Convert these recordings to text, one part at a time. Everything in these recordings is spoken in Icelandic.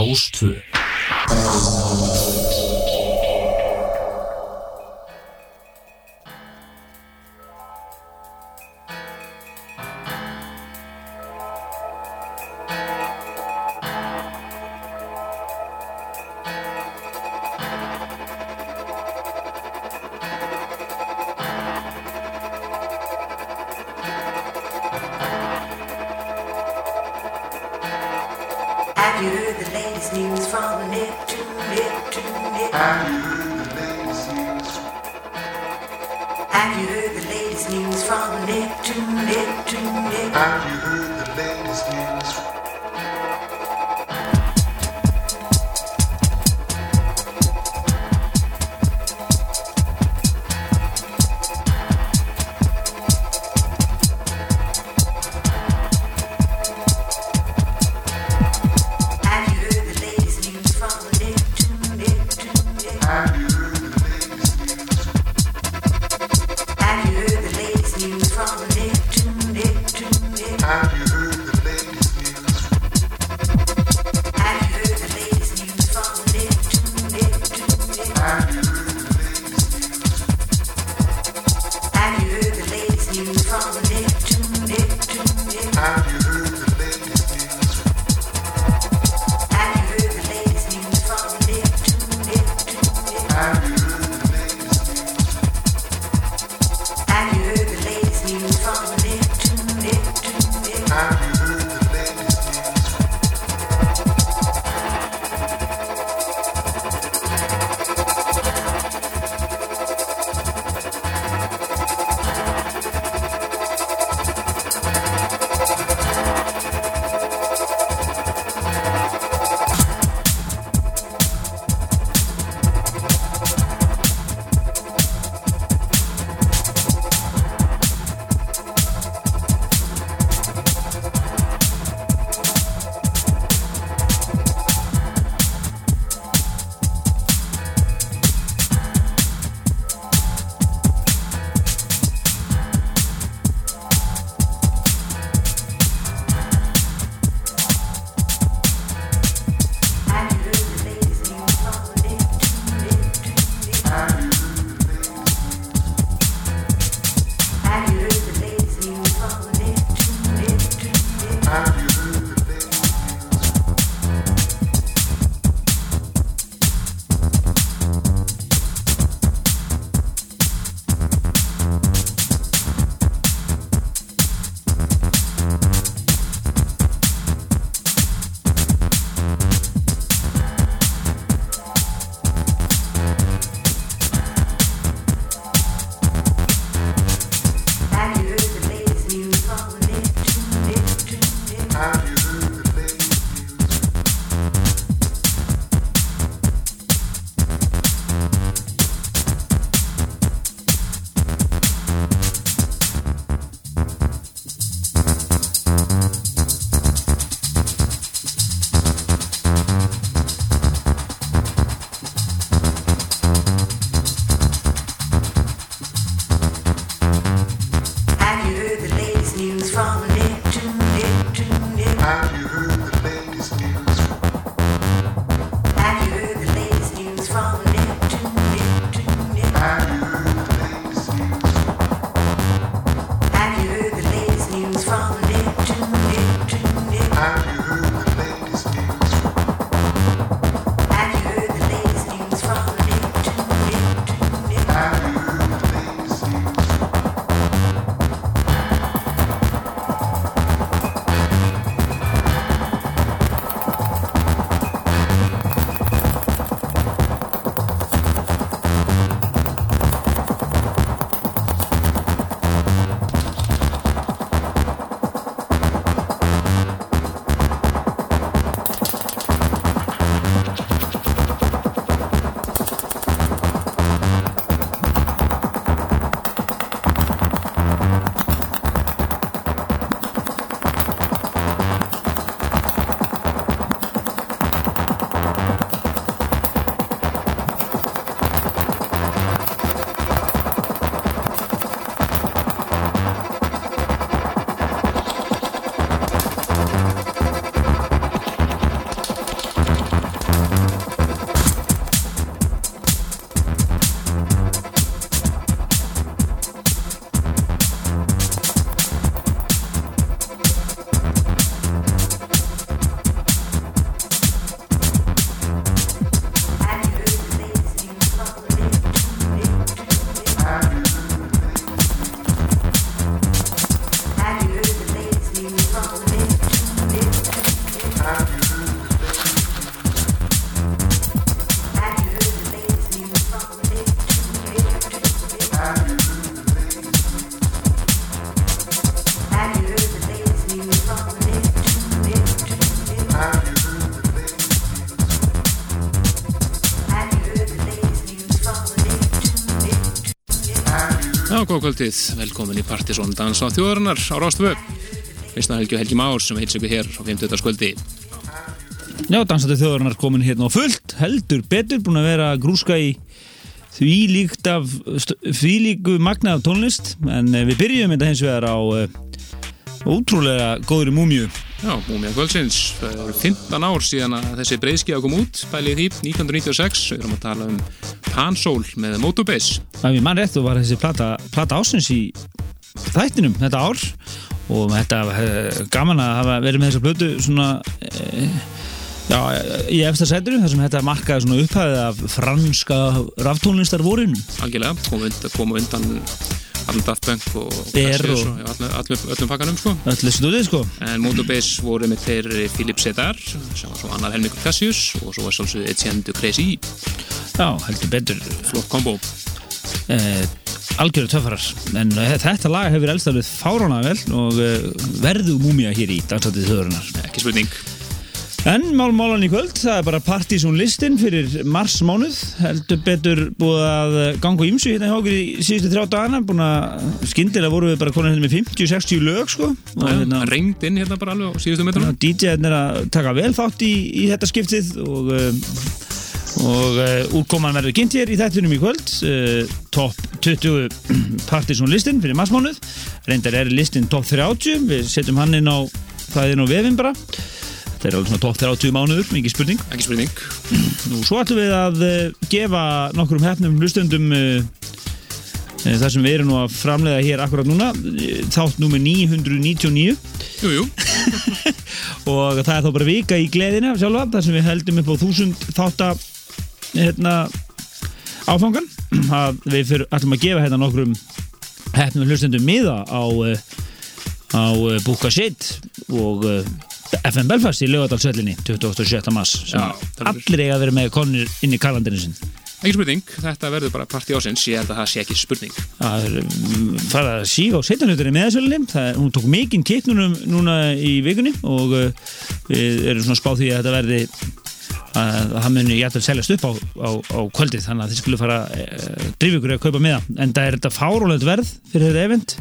Rástvö góða kvöldið, velkomin í Partisón Dans á þjóðarinnar á Rástfö Vistna Helgi og Helgi Már sem heils ykkur hér á 50. skvöldi Já, dansandi þjóðarinnar komin hérna á fullt heldur betur, búin að vera að grúska í því líkt af því líku magna af tónlist en eh, við byrjum þetta hins vegar á uh, ótrúlega góðri múmju Já, Múmia Kvöldsins, það eru 15 ár síðan að þessi breyðskíða kom út, bælið því 1996, við erum að tala um Pansól með Motobase Það er mann rétt og var þessi plata, plata ásins í þættinum þetta ár. Og þetta uh, gaman að hafa verið með þessa blötu svona uh, já, í efsta sæturu þar sem þetta markaði svona upphæðið af franska raftónlistar vorinu Algjörlega, komum undan, komu undan allir Daft Punk og og- og öllum pakkanum sko. öllu stúdið sko. En Motobase voru með þeir Philip Sedar sem var svo annar helmingur Cassius og svo var svolítið Etienne de Crazy Já, heldur betur. Flott kombo eh, algjöru töffarar. En eh, þetta lag hefur elst alveg fáránlega vel og eh, verðu múmia hér í dagsatið þjóðurinnar ekki spurning. En málmálan í kvöld, það er bara partysón listin fyrir mars mánuð heldur betur búið að ganga á ýmsu hérna hjá okkur í síðustu þrjá dagana. Búin að skyndilega voru við bara konar hérna með 50-60 lög sko. Og hérna, reynd inn hérna bara alveg á síðustu metrunum. DJ-in er að taka vel þátt í, í þetta skiptið og um, og uh, úrkoman verður kynnt hér í þættunum í kvöld. Uh, top 20 partysón listin fyrir massmánuð reyndar er listin top 30 við setjum hann inn á það inn á vefin bara. Þetta er alveg svona top 30 mánuður, mikið spurning. Ekki spurning. Nú, svo ætlum við að uh, gefa nokkrum hefnum hlustundum uh, uh, þar sem við erum nú að framleiða hér akkurat núna. Þátt númer 999 Jú, jú, og það er þá bara vika í gleðina sjálfa, þar sem við heldum upp á þúsund þátta hérna, áfangan að við fyrir, ætlum að gefa hérna nokkrum hefnum hlustendum miða á uh, á uh, Búka Shit og uh, FM Belfast í Laugadalsvellinni 27. mars sem Já, það verður- allir eiga að vera með konir inn í kalandirinn sinn ekki spurning Þetta verður bara partí ásins, ég held að það sé ekki spurning. Það er mm, að síga á setjanhuturinn meðasölinni, það er, hún tók mikinn kittnunum núna í vikunni og við erum svona spáð því að þetta verði að það muni jættul seljast upp á, á, á kvöldið þannig að þið skulle fara uh, drifið ykkur að kaupa með það en það er þetta fárólegt verð fyrir þetta event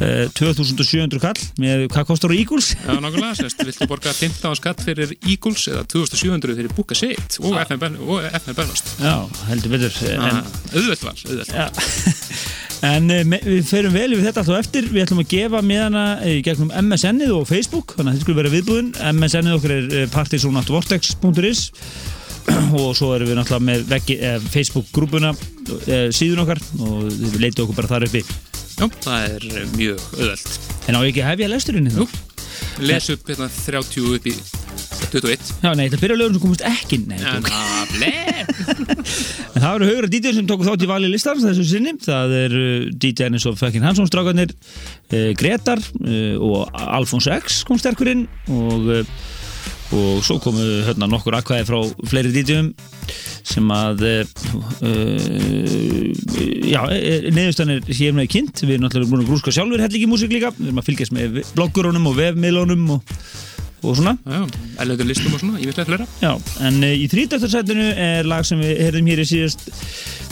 uh, 2700 kall með hvað kostar á Eagles? Já, nákvæmlega, sérst, viltu borga 15 skatt fyrir Eagles eða 2700 fyrir Búka Shit og FM Belfast Já, heldur betur Auðvelt var, Já. En me- við ferum vel yfir þetta alltaf eftir. Við ætlum að gefa miðana í gegnum MSN-ið og Facebook Þannig að þetta skulle vera viðbúðin MSN-ið okkar er partysonatvortex.is og svo erum við náttúrulega með eh, Facebook-grúpuna eh, síðun okkar og við leitum okkur bara þar uppi Já, það er eh, mjög auðvelt En á ekki hefja lesturinn Jú, þá? les upp hérna 30 upp í 21 Já, nei, þetta byrja lögum sem komist ekki Nei, En tók. að blef En það eru að DJ sem tóku þátt í vali listans þessu sinni. Það er uh, DJ eins og Fucking Hansson strákarnir, uh, Gretar uh, og Alfons X kom sterkur inn og, uh, og svo komu hérna nokkur akkvæði frá fleiri DJ-um sem að uh, já, neðustan er hér með kynnt. Við erum náttúrulega búin að grúska sjálfur hellingi músík líka. Við erum að fylgjast með bloggurónum og vefmiðlónum og, og svona. Já, erlendur listum og svona, ég veit að flera Já, en uh, í 30. sætinu er lag sem við heyrðum hér í síðast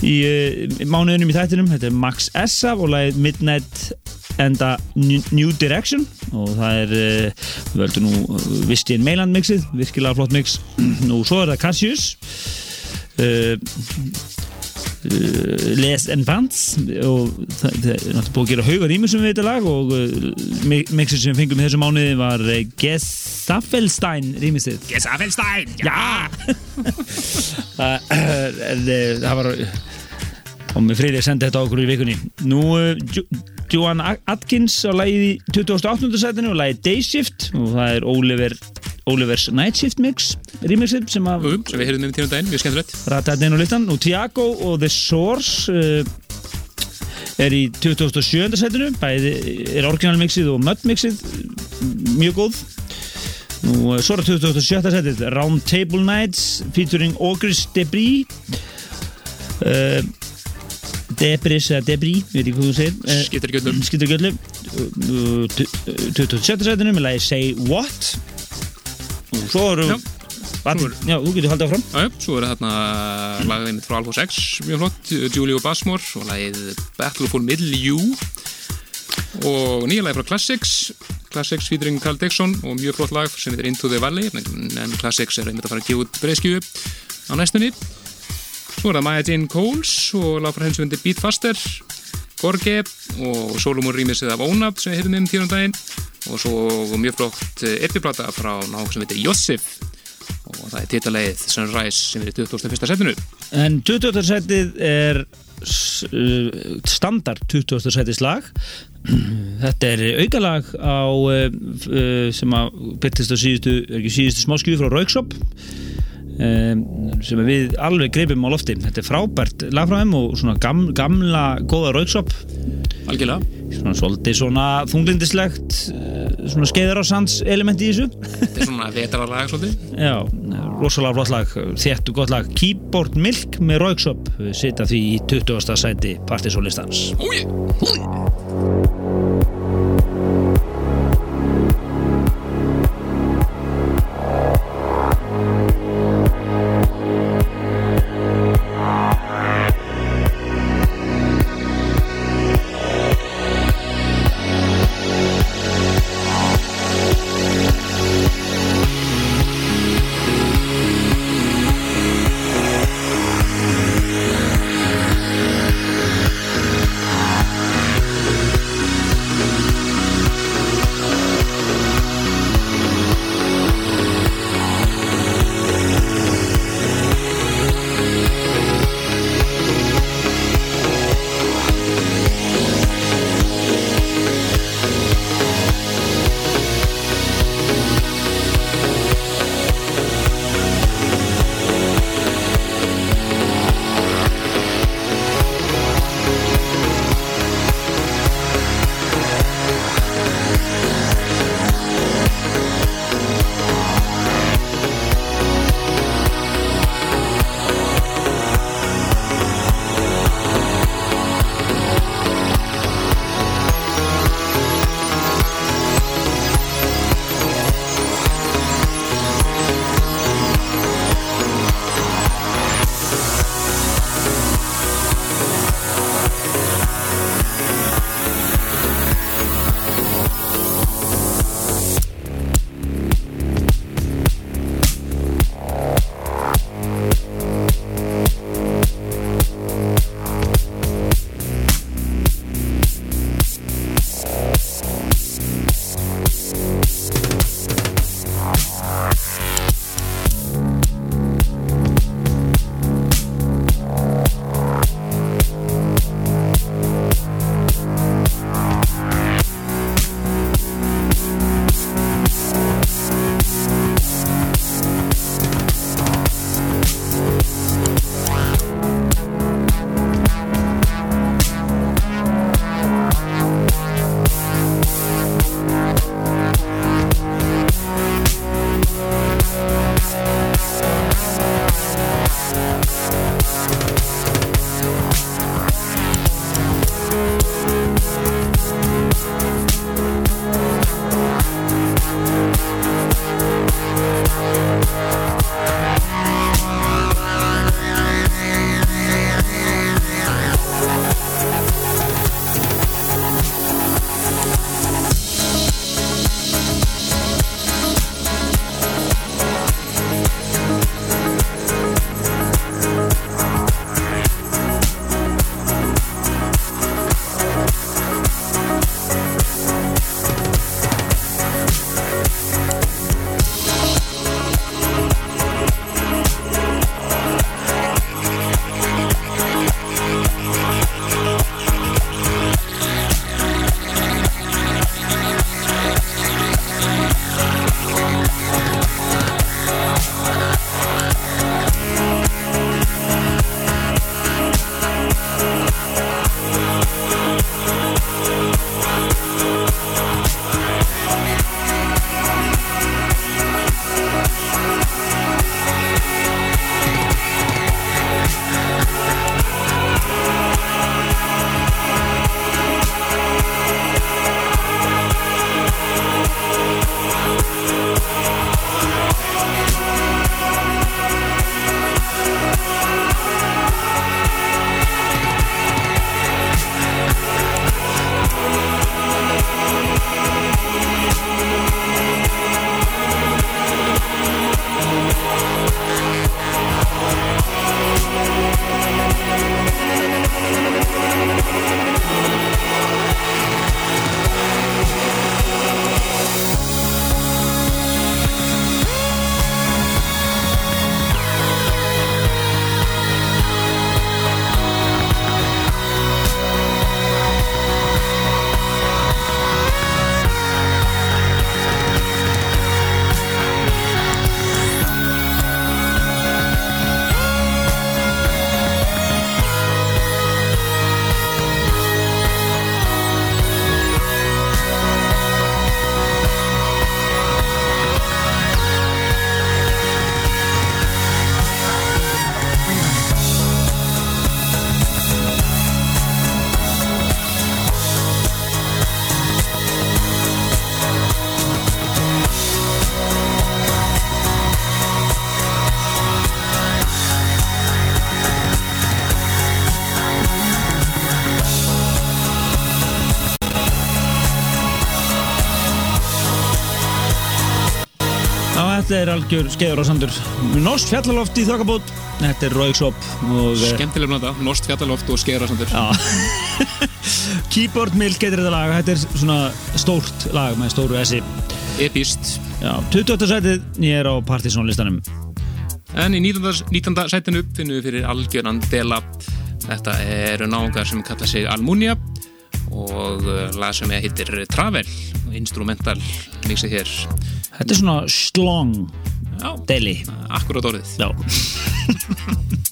í uh, mánuðinum í þættinum þetta er Max Essa og lagið Midnight and a New Direction. Og það er uh, við völdum nú uh, Vistien Meiland mixið, virkilega flott mix. Nú svo er það Cassius. Uh, uh, Les and Bands og það, það er náttúrulega búið að gera haugar ímjössum við þetta lag. Og uh, mixið sem fengum í þessu mánuði var Gesaffelstein rýmistið. Gesafelstein, Já! Eh, það var og með friðið sendi þetta á okkur í vikunni Nú, uh, Jo- Joan Atkins á lagið í 28. setinu og lagið Day Shift og það er Oliver Olivers Night Shift Mix remixið sem að Jú, sem við heyrðum um tíma daginn, mjög skemmtilegt rata þetta inn á listan og Tiago og The Source uh, er í 2007. setinu bæði er orginal mixið og mud mixið mjög góð Nú, svo er 2007. setið Round Table Nights featuring Ogris Debris uh, Debris eða Debris, veit ekki hvað þú segir uh, Skiptir ekki öllum skiptir ekki öllu Uh, tu- uh, 27. setinu með lagi Say What og svo eru Já. Já, þú getur haldið áfram Já, svo er þarna lagðið mitt frá Alphonse X, mjög flott, Julio Basmore og lagið Battle for Middle U og nýja lagi frá Classics Classics featuring Carl Dixon og mjög flott lag sem heitir Into the Valley en Classics er einmitt að fara að gefa út breyðskjöfu á næstunni svo er það Maya Jane Coles og lag frá henn sem heitir Beat Faster Gorge og Solomon rýmisið af Ónab sem hefðum um tíðan daginn og svo mjög flott epiplata frá náttúrulega sem heitir Josef og það er titalegið Sunrise sem er í 21. setinu En 20. setið er uh, standard 20. setið slag Þetta er aukalag á uh, sem að byrtist á síðustu, síðustu smáskjöfu frá Raukshop um, sem við alveg greipum á lofti. Þetta er frábært lag frá þeim og svona gam, gamla góða Raukshop. Algjörlega. Svona svolítið svona þunglindislegt uh, svona skeiðar á sands element í þessu. Þetta er svona vetrarlag svolítið. Já, rosalega flott lag, þétt og gott lag. Keyboard Milk með Royksop sita því í 20. sæti partysólistans Úi, Thank er algjör skeiður og sandur. Nost fjallaloft í þokkabót Þetta er Rauksop eh, Skemmtileg blanda, Nost fjallaloft og skeiðarasandur Já. Keyboard Milk heitir þetta lag. Þetta er svona stórt lag með stóru S-i. Epist Já, 28. sætið. Ég er á Partisan listanum. En í 19. 19. sætinu finnum við fyrir algjöran dela Þetta eru náungar sem kalla sig Almunia og uh, lag sem heitir Travel instrumental mixið hér Þetta er svona slong deli. Akkurát orðið. Já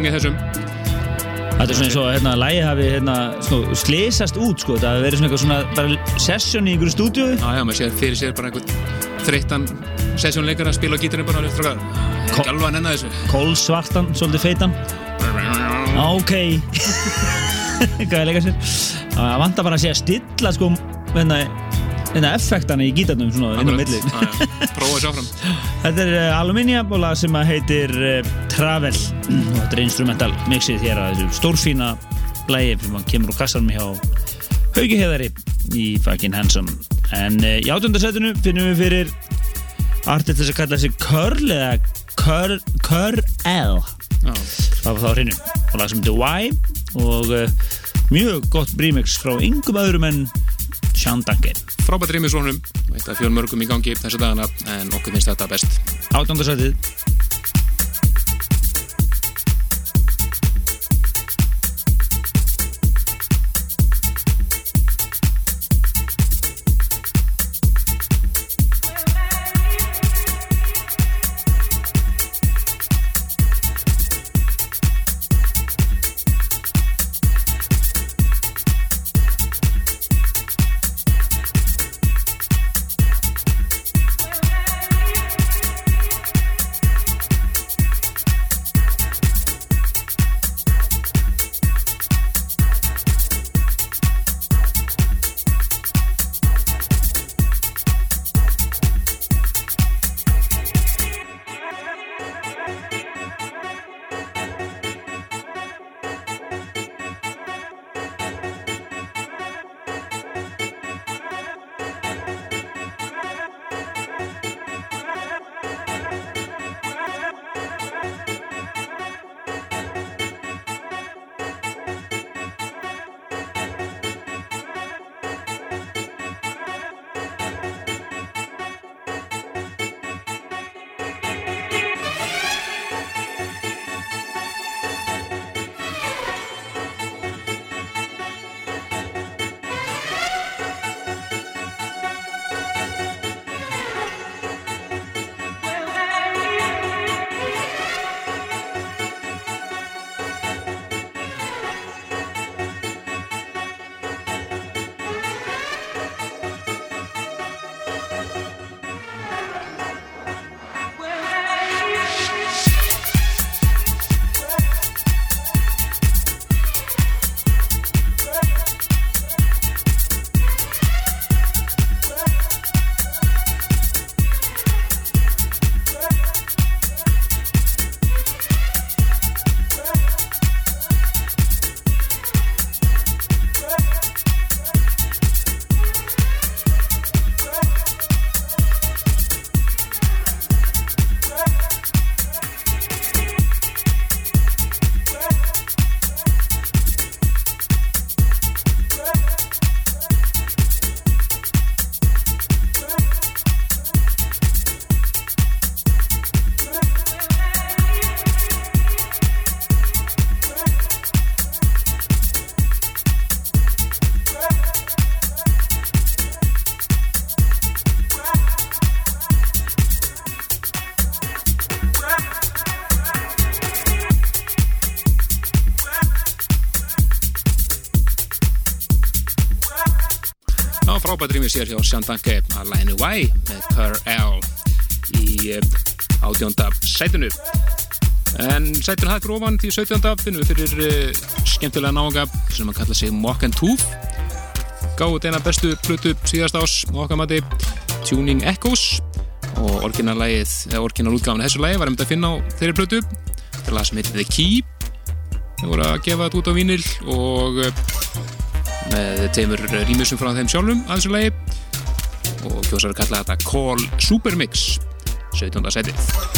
slongið þessum. Þetta er svona eins og hérna, lægi hafi hérna, svona, slesast út sko. það verið svona eitthvað svona session í einhverju stúdíu. Já, já, maður sér fyrir sér bara einhvern þreyttan sessjónleikar að spila á gítarinn bara Ko- Ekki alveg að nenna þessu. Kólsvartan, svolítið feitan. Ok. Hvað er leika sér? Það vantar bara að sé að stilla sko hérna, hérna effektana í gítarnum svona inn á milli. Prófa þessu áfram Þetta er uh, Aluminiabóla sem að heitir uh, Travel. Og þetta er instrumental mixið hér að þessu stórfína lægi sem að kemur úr kassanum hjá Hauki Heðari í fucking handsome. En uh, í átjöndarsætunu finnum við fyrir artist þess að kalla þessi Curl eða Curl Curl. Já, það var þá hreinu og lag sem heitir Y og mjög gott remix frá yngum öðrum en Sean Duncan. Frábært rýmið svonum Eitt af fjör mörgum í gangi þessu dagana En okkur finnst þetta best. Átjöndarsætið rýmið sér hjá Sjandanke að læginu Y með Per L í eh, átjónda sætunu en sætunu hægt ofan því 17. finnum við fyrir uh, skemmtilega náunga sem að kalla sig Mock and Tooth. Gáðu þeina bestu plötu síðast ás okkar mati Tuning Echoes. Og orginallægið, eða orginalútgáfin þessu lægi var um þetta að finna á þeirri þetta er lag sem heitir The Key. Þau voru að gefa þetta út á vínil og eh, með teimur rýmisum frá þeim sjálfum að þessu lagi kjósar að kalla þetta Call Supermix 17. setið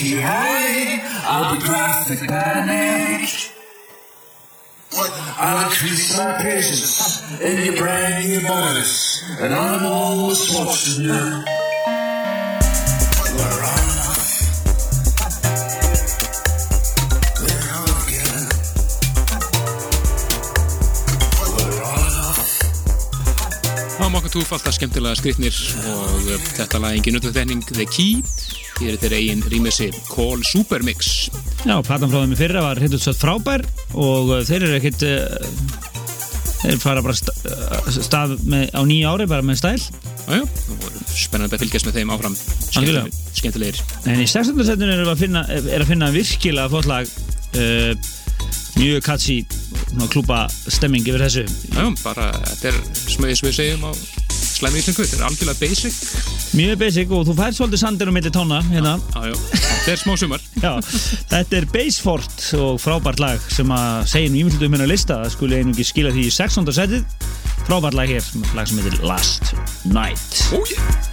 Too high. I'll be graphic panic. I'll increase my patience in your brand new bonus, and I'm always watching you. We're on. Það var mokka túf, alltaf skemmtilega skrifnir og þetta lag engin undanþekning The Key hér er þeirra eigin rýmessi Call Super Mix Já, platan frá þeim í fyrra var hittu svo frábær og uh, þeir eru ekkit uh, þeir fara bara sta- uh, stað með, á nýja ári bara með stæl. Jájá, það voru spennandi að fylgjast með þeim áfram. Skemmtilegir, en í 16. setinu er að finna, er að finna virkilega flott lag uh, mjög katsi klúpa stemming yfir þessu. Jájá, bara þetta er smöðis við segjum á slæmi íslengu, þetta er algjörlega basic mjög basic og þú fær svolítið sandir um milli tóna hérna. Þetta er smá sumar. Já, þetta er Basefort og frábært lag sem að segja nú ímyndum hérna lista. Það skuli einungi skila því í 16. setið. Frábært lag hér, lag sem heitir Last Night. Ó, yeah.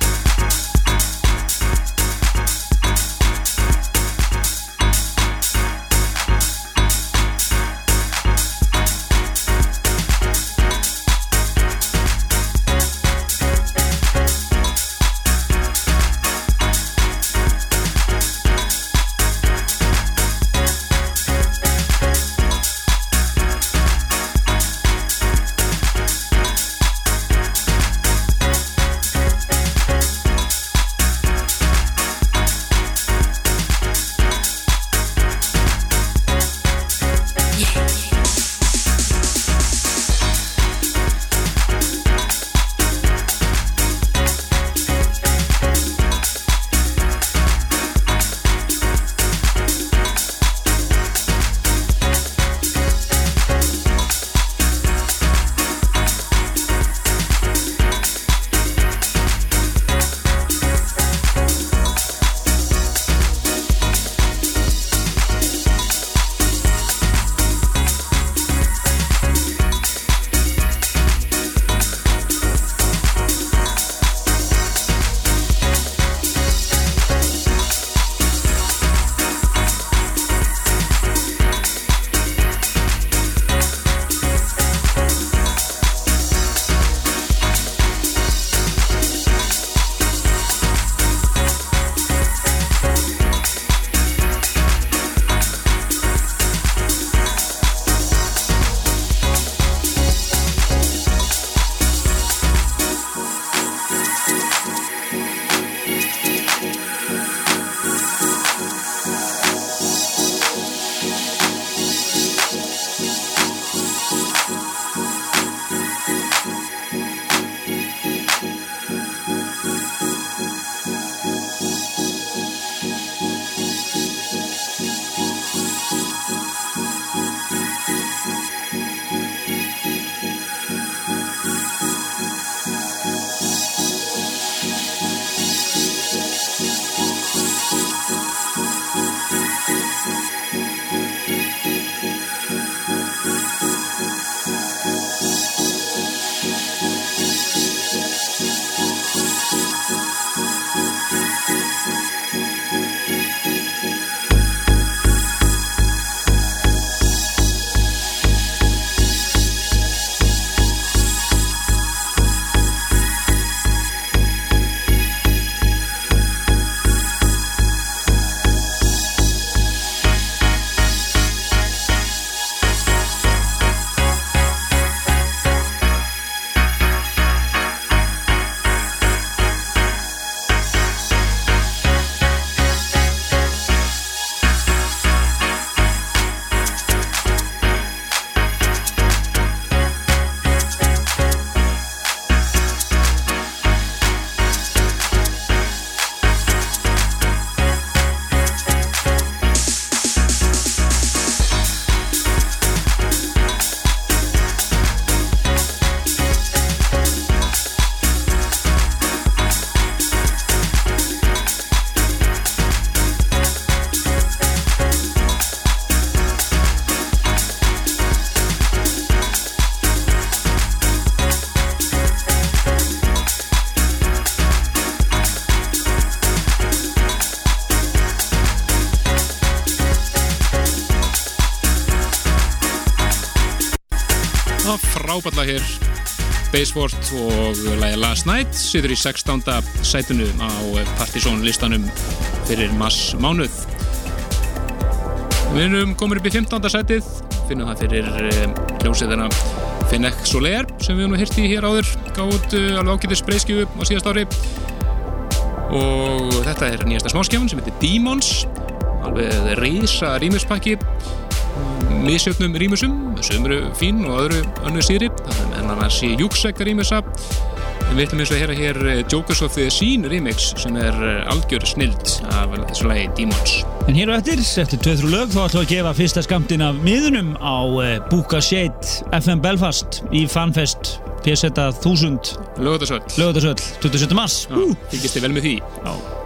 Fráballa hér. Basefort og lagi Last Night situr í 16. sætunu á Partizón listanum fyrir mass mánuð. Við erum komin upp í 15. sætið. Finnum það fyrir hljómsveitina Finneck Soler sem við erum hirti hér áður. Gátt alveg ágætið spreyskjöfu á síðast ári. Og þetta er nýjasta smáskjáfun sem heitir Demons. Alveg reysa rýmuspakki misjöfnum rýmusum sem eru fín og öðru önnu sýri í Júksek rýmusa en við ætlum eins og að hera hér eh, Jokers of the Scene remix sem er eh, algjör snild af þessu lagi Demons En hér og eftir, eftir 2-3 lög, þá ætlum við að gefa fyrsta skamtin af miðunum á uh, Búka Shade FM Belfast í Fanfest PSZ 1000 Lögðarsöll lögadagsöll 27. mars. Fylgist þið vel með því Já.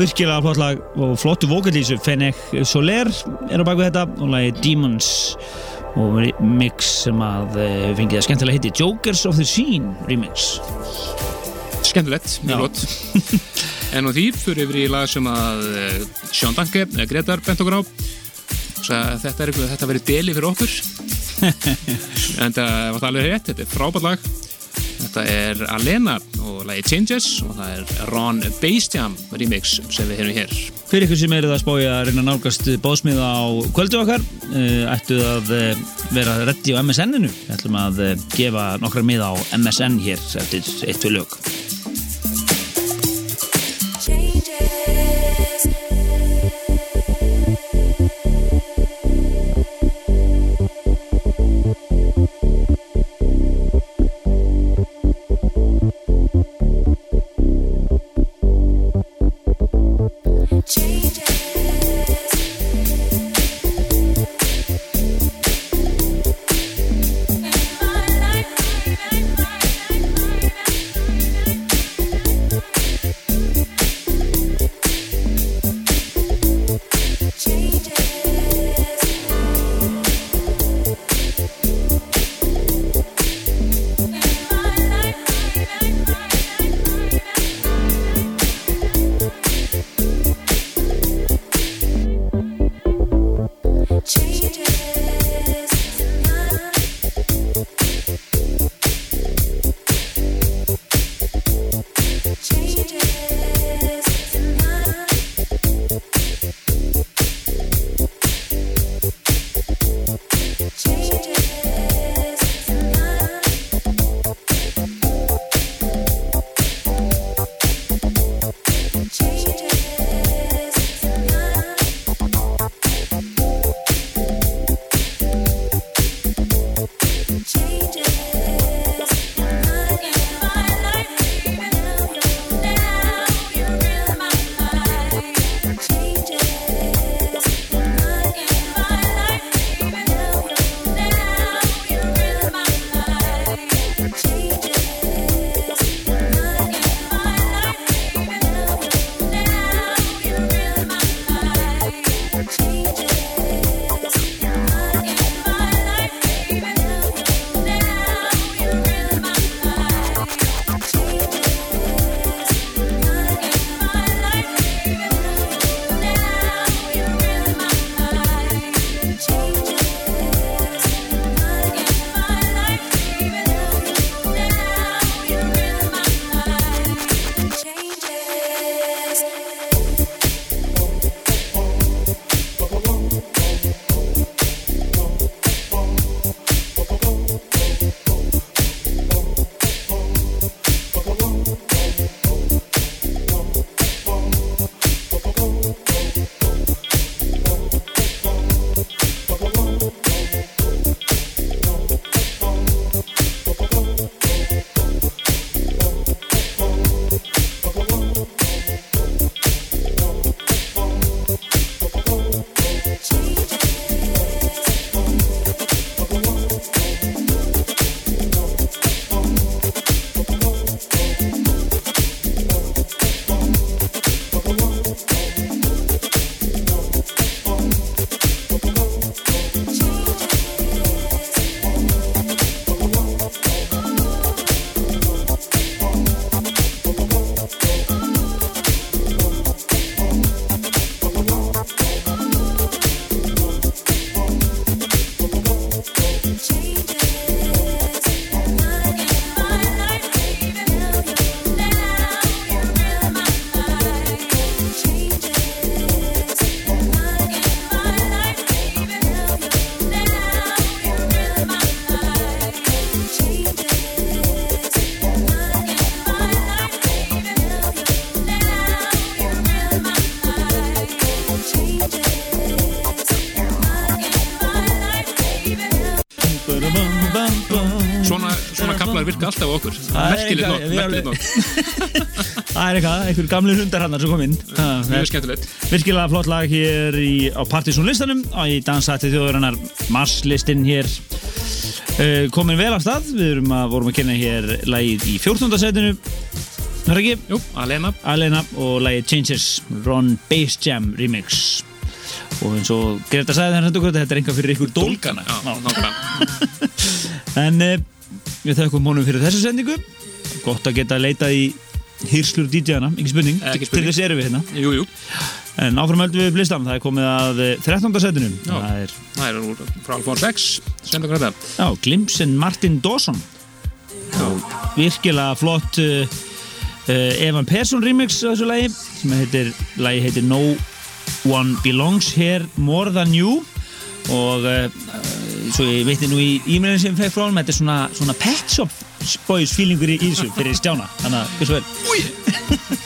Virkilega flott lag og flottu vokallísu Fennec Soler er á baku þetta og lagi Demons og mix sem að eh, fengið að skemmtilega hitti Jokers of the Scene remix. Skemmtilegt, mjög gott En á því fyrir yfir í lag sem að eh, Sean Danke, eða Gretar bent okkur á. Hugsa að þetta er eitthvað, þetta verið deli fyrir okkur. En það var það alveg rétt, þetta er frábært lag þetta er Alena og lagi Changes og það er Ron Bassjam remix sem við hefum hér. Fyrir ykkur sem eru það að spója að reyna nálgast bóðsmiða á kvöldu okkar uh, ættu að uh, vera reddi á MSN-inu ætlum að uh, gefa nokkra miða á MSN hér eftir eitt fyrir lög virka alltaf okkur. Er Merkilegt nóg Það er eitthvað, einhver gamli hundar hann sem kom inn. Mjög skemmtilegt. Virkilega flott lag hér í, á Partiðsson listanum í dansætti þjóðurinnar Mars-listin hér uh, komin vel af stað. Við erum að, vorum að kynna hér lagið í 14. setinu. Er ekki? Jú, Alena. Alena og lagið Changes Ron Bass Jam remix. Og eins og Greta sagði þennan þetta er enga fyrir ykkur dólgana. Já, nákvæmlega. En uh, við þakkum honum fyrir þessa sendingu gott að geta leitað í hýrslur DJ-ana, ekki spurning, til þess erum við hérna Jú, jú En áfram höldum við upp listan, það er komið að eh, 13. setinu. Já. Það er, Það er úr frá Alphonse X, sem það græða. já, Glimpsin Martin Dawson. Og virkilega flott uh, Evan Persson remix á þessu lagi, sem heitir, lagi heitir No One Belongs Here More Than You. Og uh, svo ég veitir nú í e-mailin sem ég fekk frá hann, þetta er svona, svona Pet Shop Boys feelingur í, í þessu fyrir stjána. Þannig að, hversu vel. Já,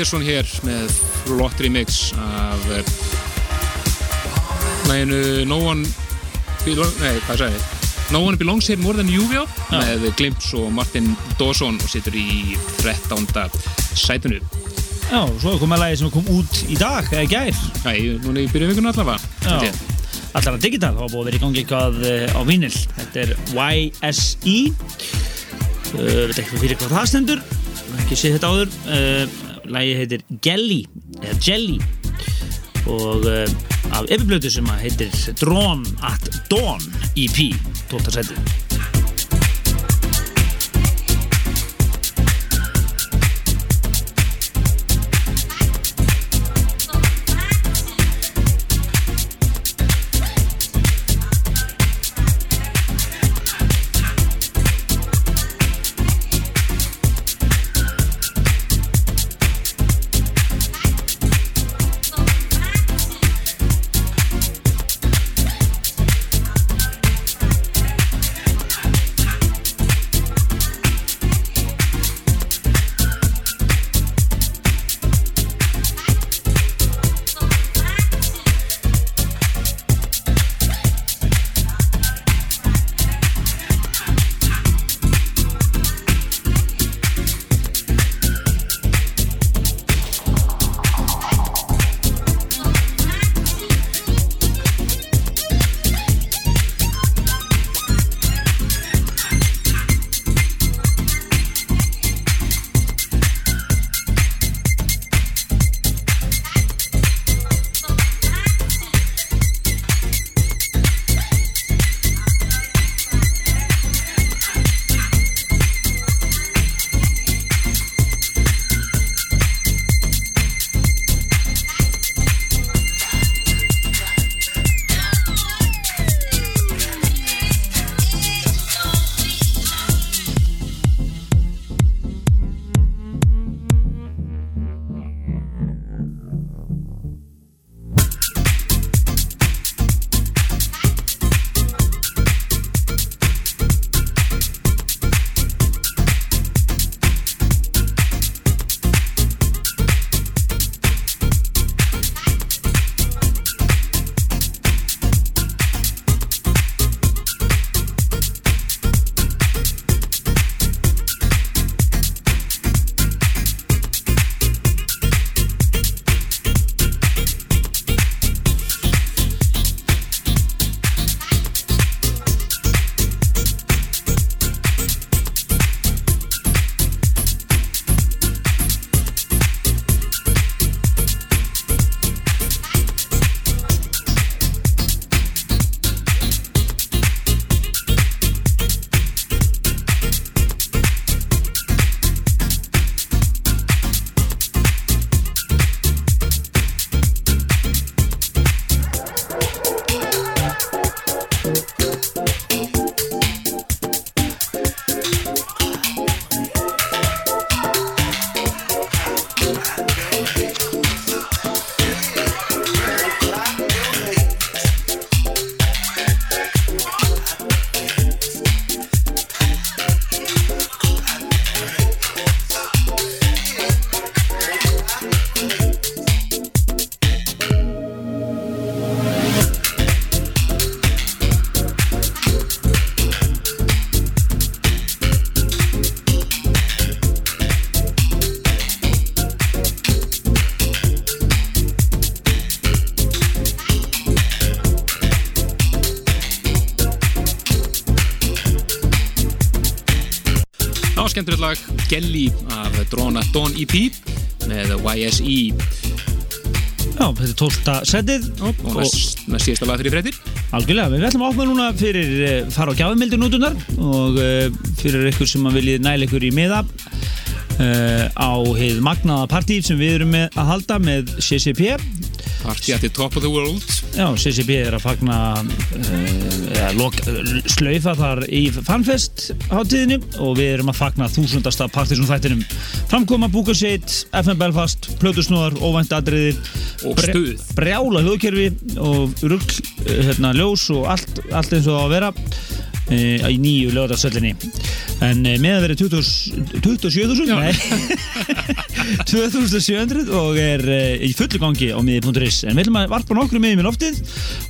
Persson hér með flott remix af eh, læginu No One nei, hvað sagði? No One Belongs Here More Than You já, með Glimps og Martin Dawson og situr í 13. sætinu. Já, svo komið að lagi sem kom út í dag, eða gær. Æ, núna í byrjum vikuna allavega. að digital, þá búið að vera í gangi eitthvað eh, á vinyl. Þetta er YSE, uh, veit ekki fyrir hvað það stendur, ekki sé þetta áður. Lagi heitir Jelly, eða Jelly, og uh, af epiblötu sem heitir Drawn at Dawn EP, 12. seti. EP með YSE Já, þetta er tólta setið. Og næst, næst síðasta lag fyrir fréttir. Algjörlega, við ætlum að opna núna fyrir uh, fara á gjafumildur nútunar og uh, fyrir ykkur sem viljið næla ykkur í miða uh, á heið magnaða partí sem við erum með að halda með CCP Party at the top of the world. Já, CCP er að fagna uh, lok, slaufa þar í fanfest hátíðinu og við erum að fagna þúsundasta partysum þættinum framkoma, búkaseit, FM Belfast plötusnúðar, óvænt atriði Og stuð. brjála hljóðkerfi og rugg, hérna, ljós og allt, allt eins og það að vera uh, í nýju lögadagsöllinni en uh, með að vera 27.000 nei 2700 og er uh, í fullu gangi á miði.is en við ætlum að varpa nokkru miðum í loftið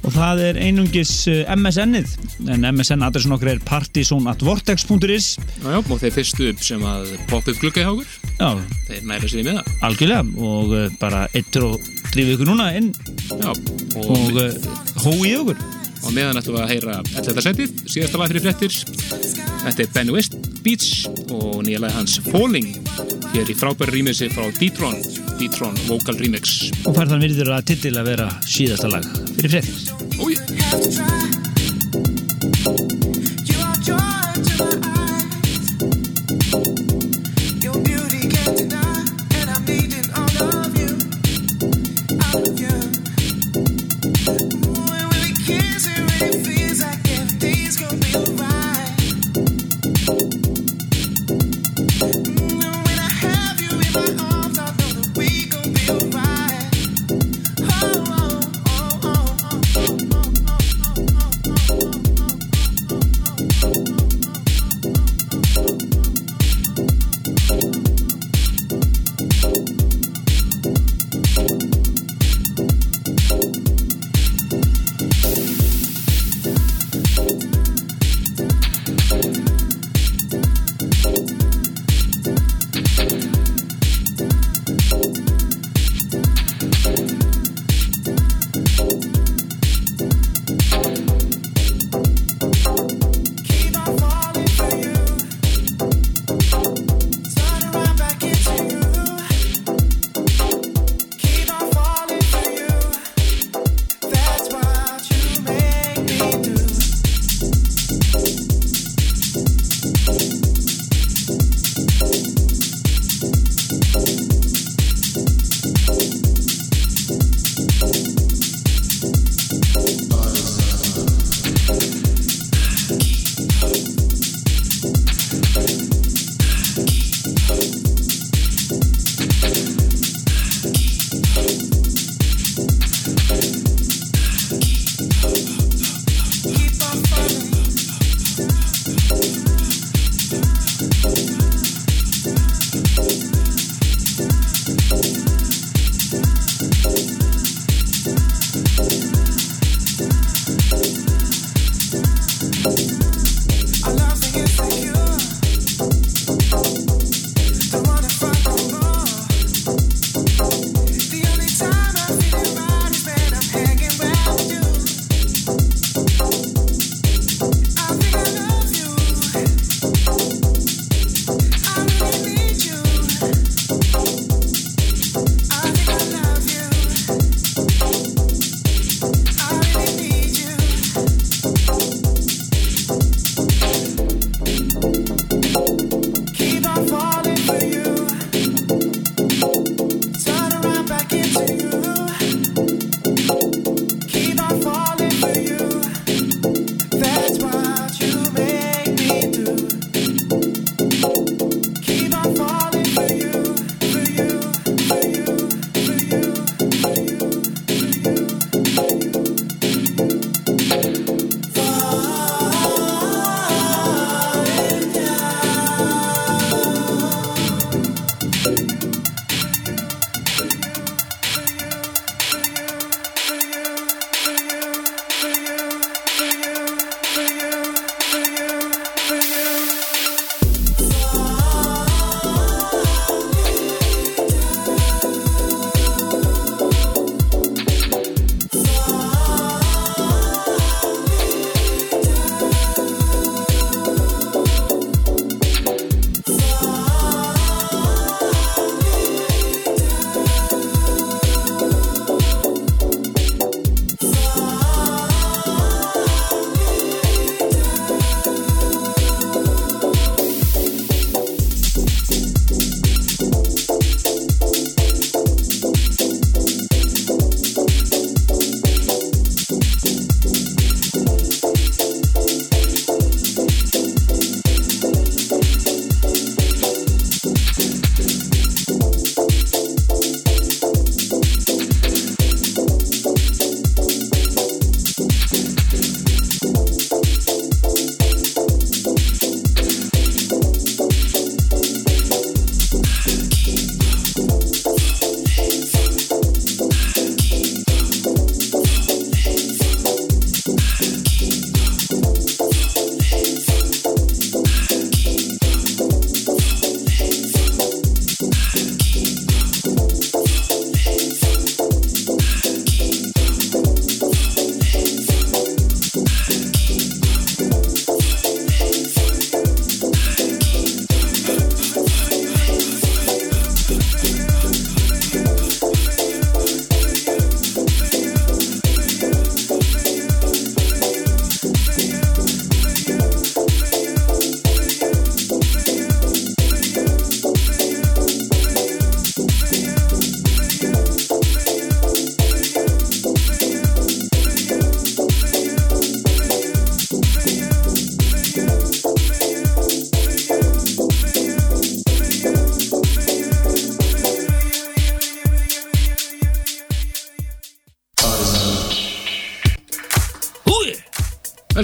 og það er einungis MSN-ið en MSN adressun okkur er partysonatvortex.is Já, og þeir fyrstu upp sem að poppa upp glugga hjá okkur Já, þeir næra sér í miða algjörlega og uh, bara eittur og drífið ykkur núna inn. Já, og, og uh, hóið okkur og meðan ætlum við að heyra 11. setið, síðasta lag fyrir fréttir. Þetta er Ben West Beats og nýja lag hans Falling hér í frábæri rýmisi frá D-Tron D-Tron Vocal Remix. Og fær þann virður að titil að vera síðasta lag fyrir fréttir. Új,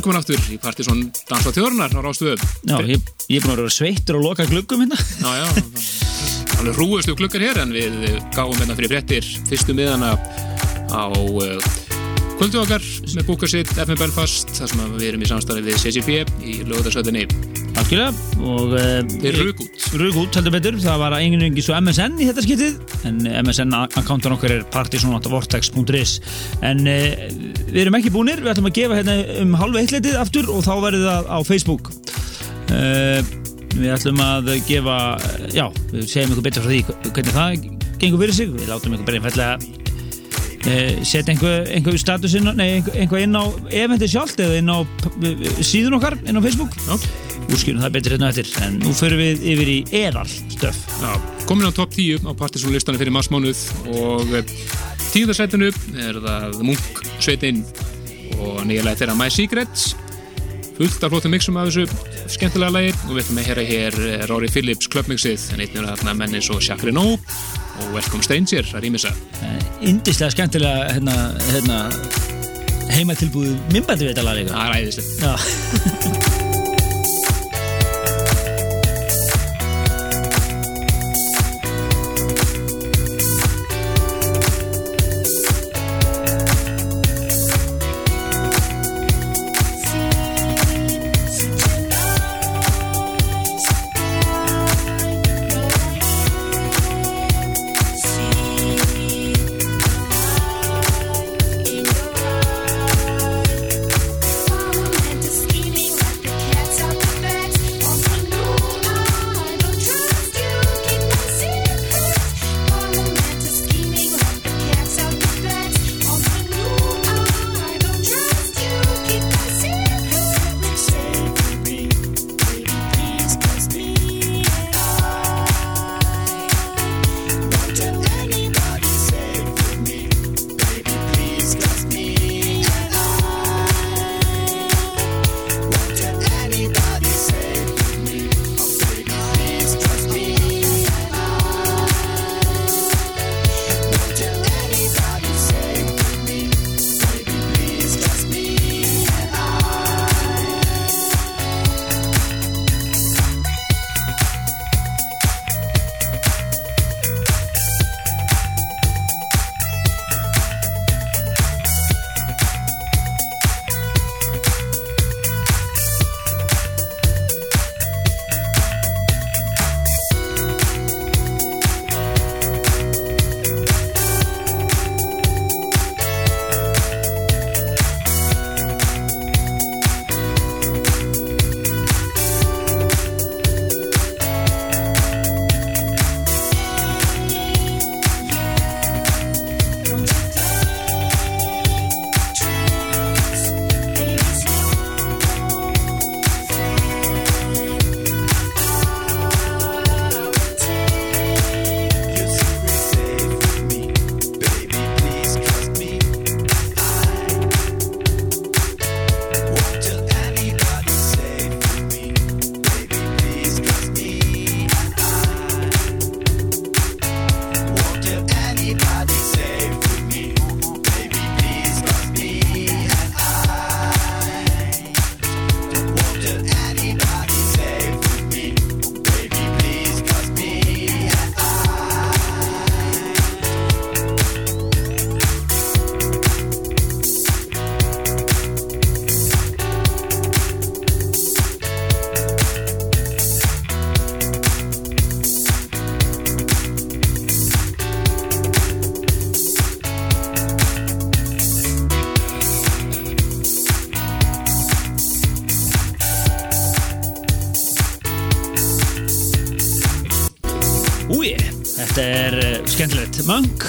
Velkomin aftur í Partisón Dansa Tjörnar á Rástöðu. Já, ég, ég er búin að vera sveittur og loka gluggum hérna. Já, já, alveg hrúustu klukkar hér en við gáum hérna fyrir fréttir fyrstu miðana á uh, kvöldu okkar með búkarsitt FM Belfast þar sem að við erum í samstarfi við CCP í lögðarsöðinni. Algjörlega. Og... Uh, Þeir rúk út. Rúk út, heldur betur. Það var enginn engi svo MSN í þetta skiptið. En MSN-akkántan okkar er partysonatavortex.is En uh, við erum ekki búnir. Við ætlum að gefa hérna um halva eitleitið aftur og þá verður það á Facebook. Uh, við ætlum að gefa, já, við segjum ykkur betur frá því hvernig það gengur fyrir sig. Við látum ykkur bara einfallega Uh, setja einhver, einhver status inn á, nei, einhver, inn á eventi sjálft eða inn á p- síðun okkar inn á Facebook Já. úrskýrum það betur hérna eftir en nú förum við yfir í eðal stöf Já, komin á topp 10 á Partisón listanum fyrir marsmánuð og tíðarsætinu er það Munk sveitin og nýjalega þeirra My Secrets. Fullt af flottum mixum af þessu skemmtilega lagi. Og við ætlum að heyra hér eh, Rory Phillips klubbmixið en einnig er þarna menni svo Chakri No og Welcome Stranger að rýmisa. Indislega skemmtilega hérna, hérna, heimatilbúið minnbætti við þetta líka. Það er æðislegt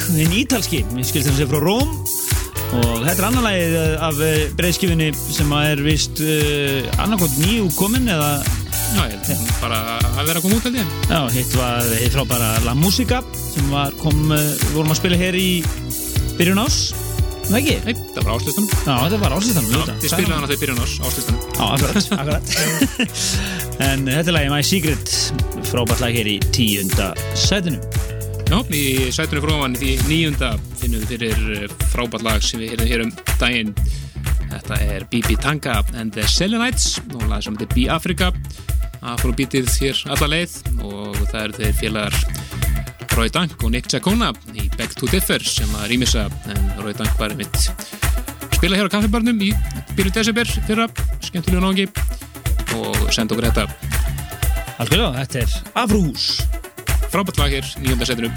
Hinn ítalski, ég skilst þess að frá Róm. Og þetta er annar lagið uh, af uh, breyðskifinni sem að er vist uh, annarkot nýjú komin eða, Já, ég held bara að vera að koma út held ég. Já, hitt var hitt frábæra La Musica sem var, kom, uh, vorum að spila hér í byrjun ás, það ekki? Nei, það var áslistanum. Já, þetta var áslistanum Já, ég spilaði hana þegar byrjun ás, áslistanum. Já, akkurat, akkurat. En þetta er lagið My Secret frábært lag hér í tíunda sætinu Já, í sætunum fróðan í nýjunda finnum við fyrir frábært lag sem við heyrðum hér um daginn. Þetta er BB Tanga and the Selenites og lag sem heitir B-Africa Afrobeatið hér alla leið og það eru þeir félagar Roy Dank og Nick Giacona í Back to Differ sem að rýmisa en Roy Dank var einmitt spila hér á kaffibarnum í byrjun desember fyrra, skemmtilegu nági og senda okkur þetta. Algjörlega, þetta er Afrúhús frábært lag hér, nýjönda setinu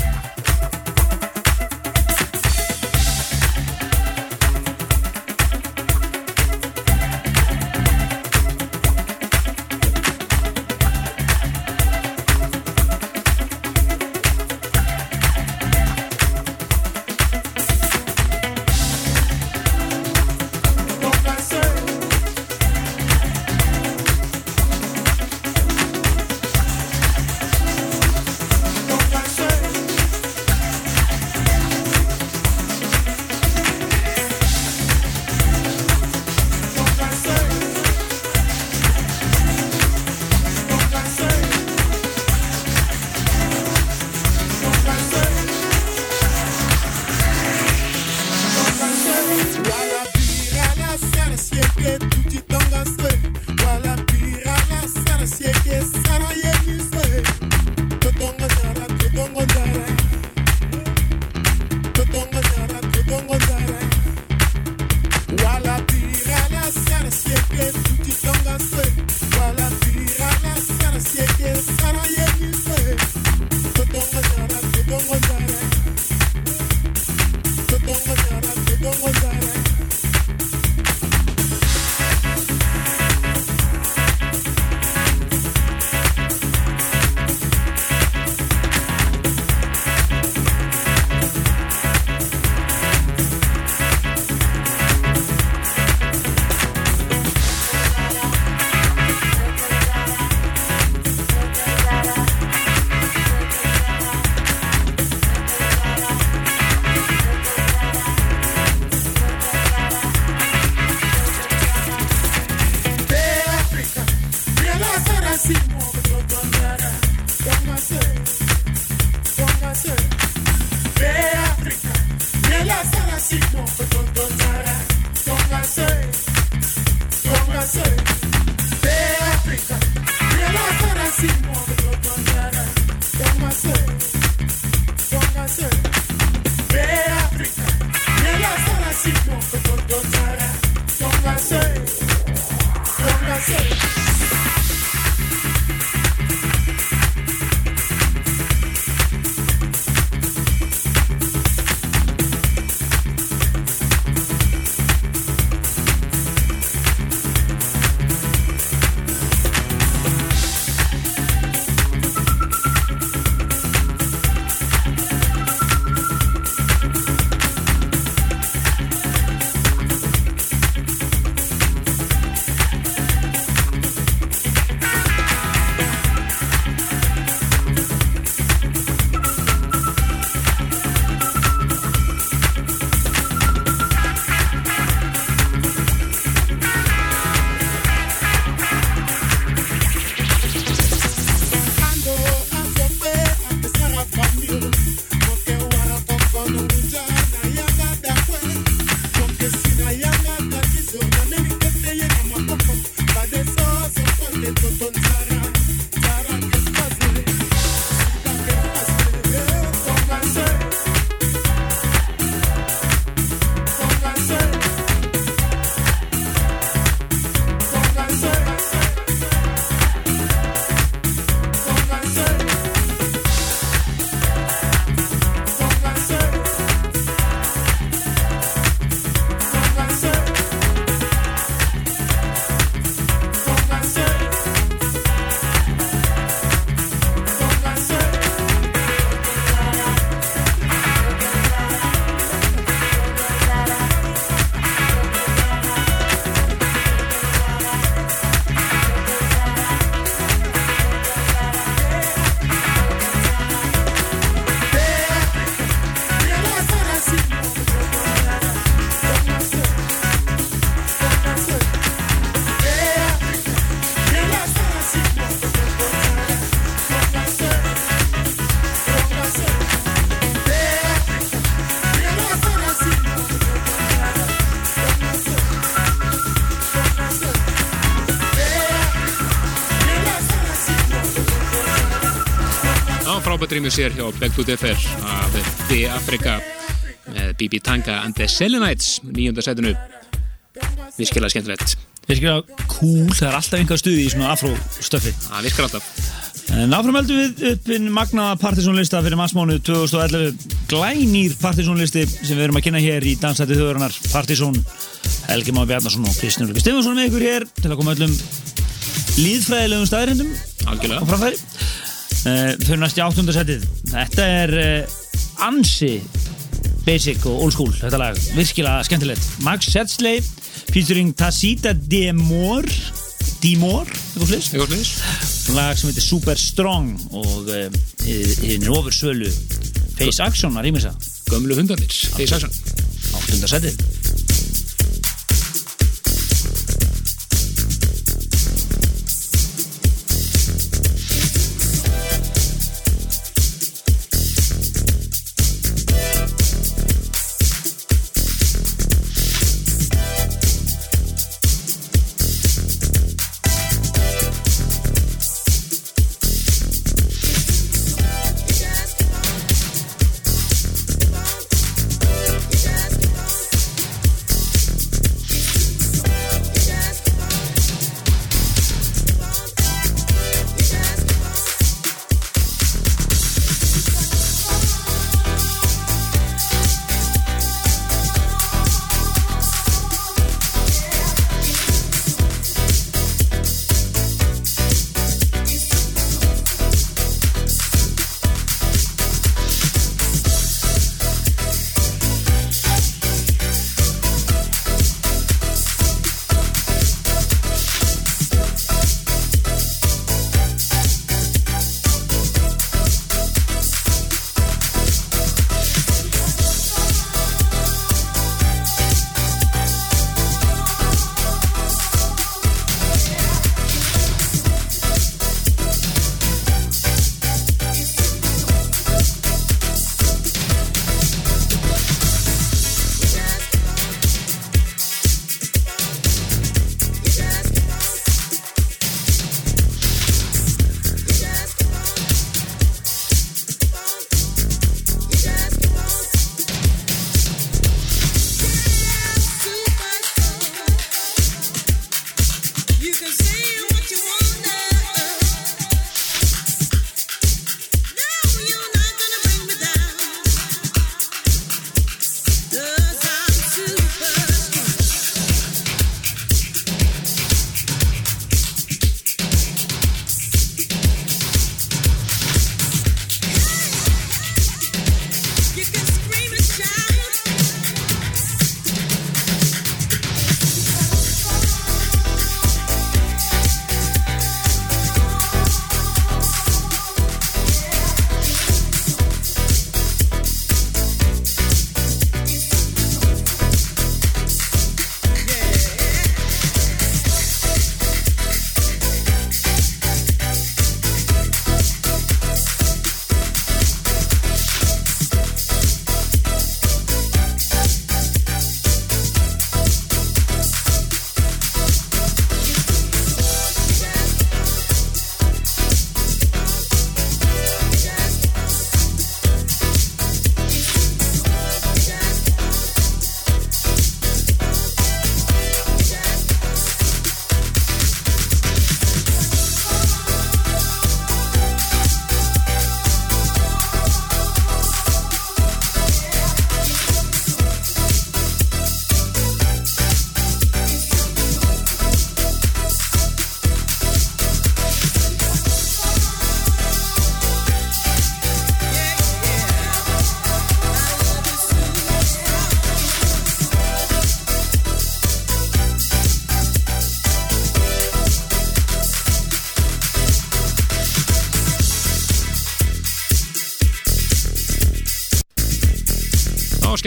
frábært rýmur sér hjá Back to the Fair af The Africa með Bibi Tanga and the Selenites nýjönda sætinu. Virkilega skemmtilegt. Virkilega cool, það er alltaf einhver stuði í svona afró-stöfi. það virkar alltaf. En áfram heldum við upp inn magnaða partysónlista fyrir massmánu 2011 glænýr partysónlisti sem við erum að kynna hér í Dansæti þjóðurinnar Partysón Helgi Má Bjarnason og Kristján Ulrika Stefansson með ykkur hér til að koma öllum líðfræðilegum á algjörlega. framfæri uh, fyrir næst í áttundasætið þetta er uh, ansi basic og old school þetta lag, virkilega skemmtilegt. Max Setsley featuring Tacita Demor Demor, eitthvað flis Eitthvað sliðis? lag sem heitir Super Strong og uh, hinn er ofur svölu Face Action að rýmisa Gömlu hundarnir, þeir sæsson áttundasætið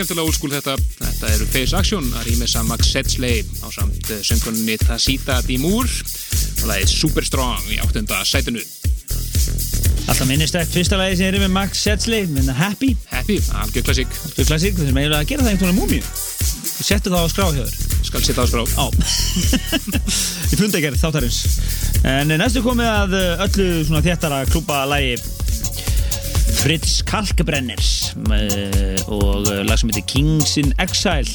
skemmtilega school þetta. Þetta eru Face Action að rýmessa Max Setsley á samt söngunni Tacita Dimur og lagið Super Strong í áttunda sætinu. Alltaf minnistækt fyrsta lagi sem er með Max Setsley með Happy, Happy, algjör klassík. fyrir klassík þessum eiginlega að gera það einhvern veginn múmíu Settu það á skrá hjá þér Skal setja á skrá. Á Í fundagerð þáttarins En næstu komið að uh, öllu svona þéttara klúpa lægi Fritz Kalkbrenner uh, og uh, lag sem heitir Kings in Exile.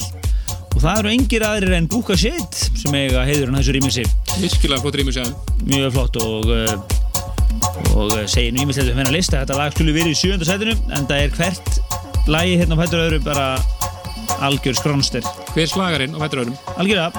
Og það eru engir aðrir en Búka Shit sem eiga heiður hann þessu rýmingsi Virkilega flott þeim mjög flott og uh, og uh, segir nú ímyndilegt um hennar lista. Þetta lag skulle verið í sjönda sætinu en það er hvert lagi hérna á fættur öðru bara algjör skrónster Hver slagarinn á fættur öðrum? Algjörða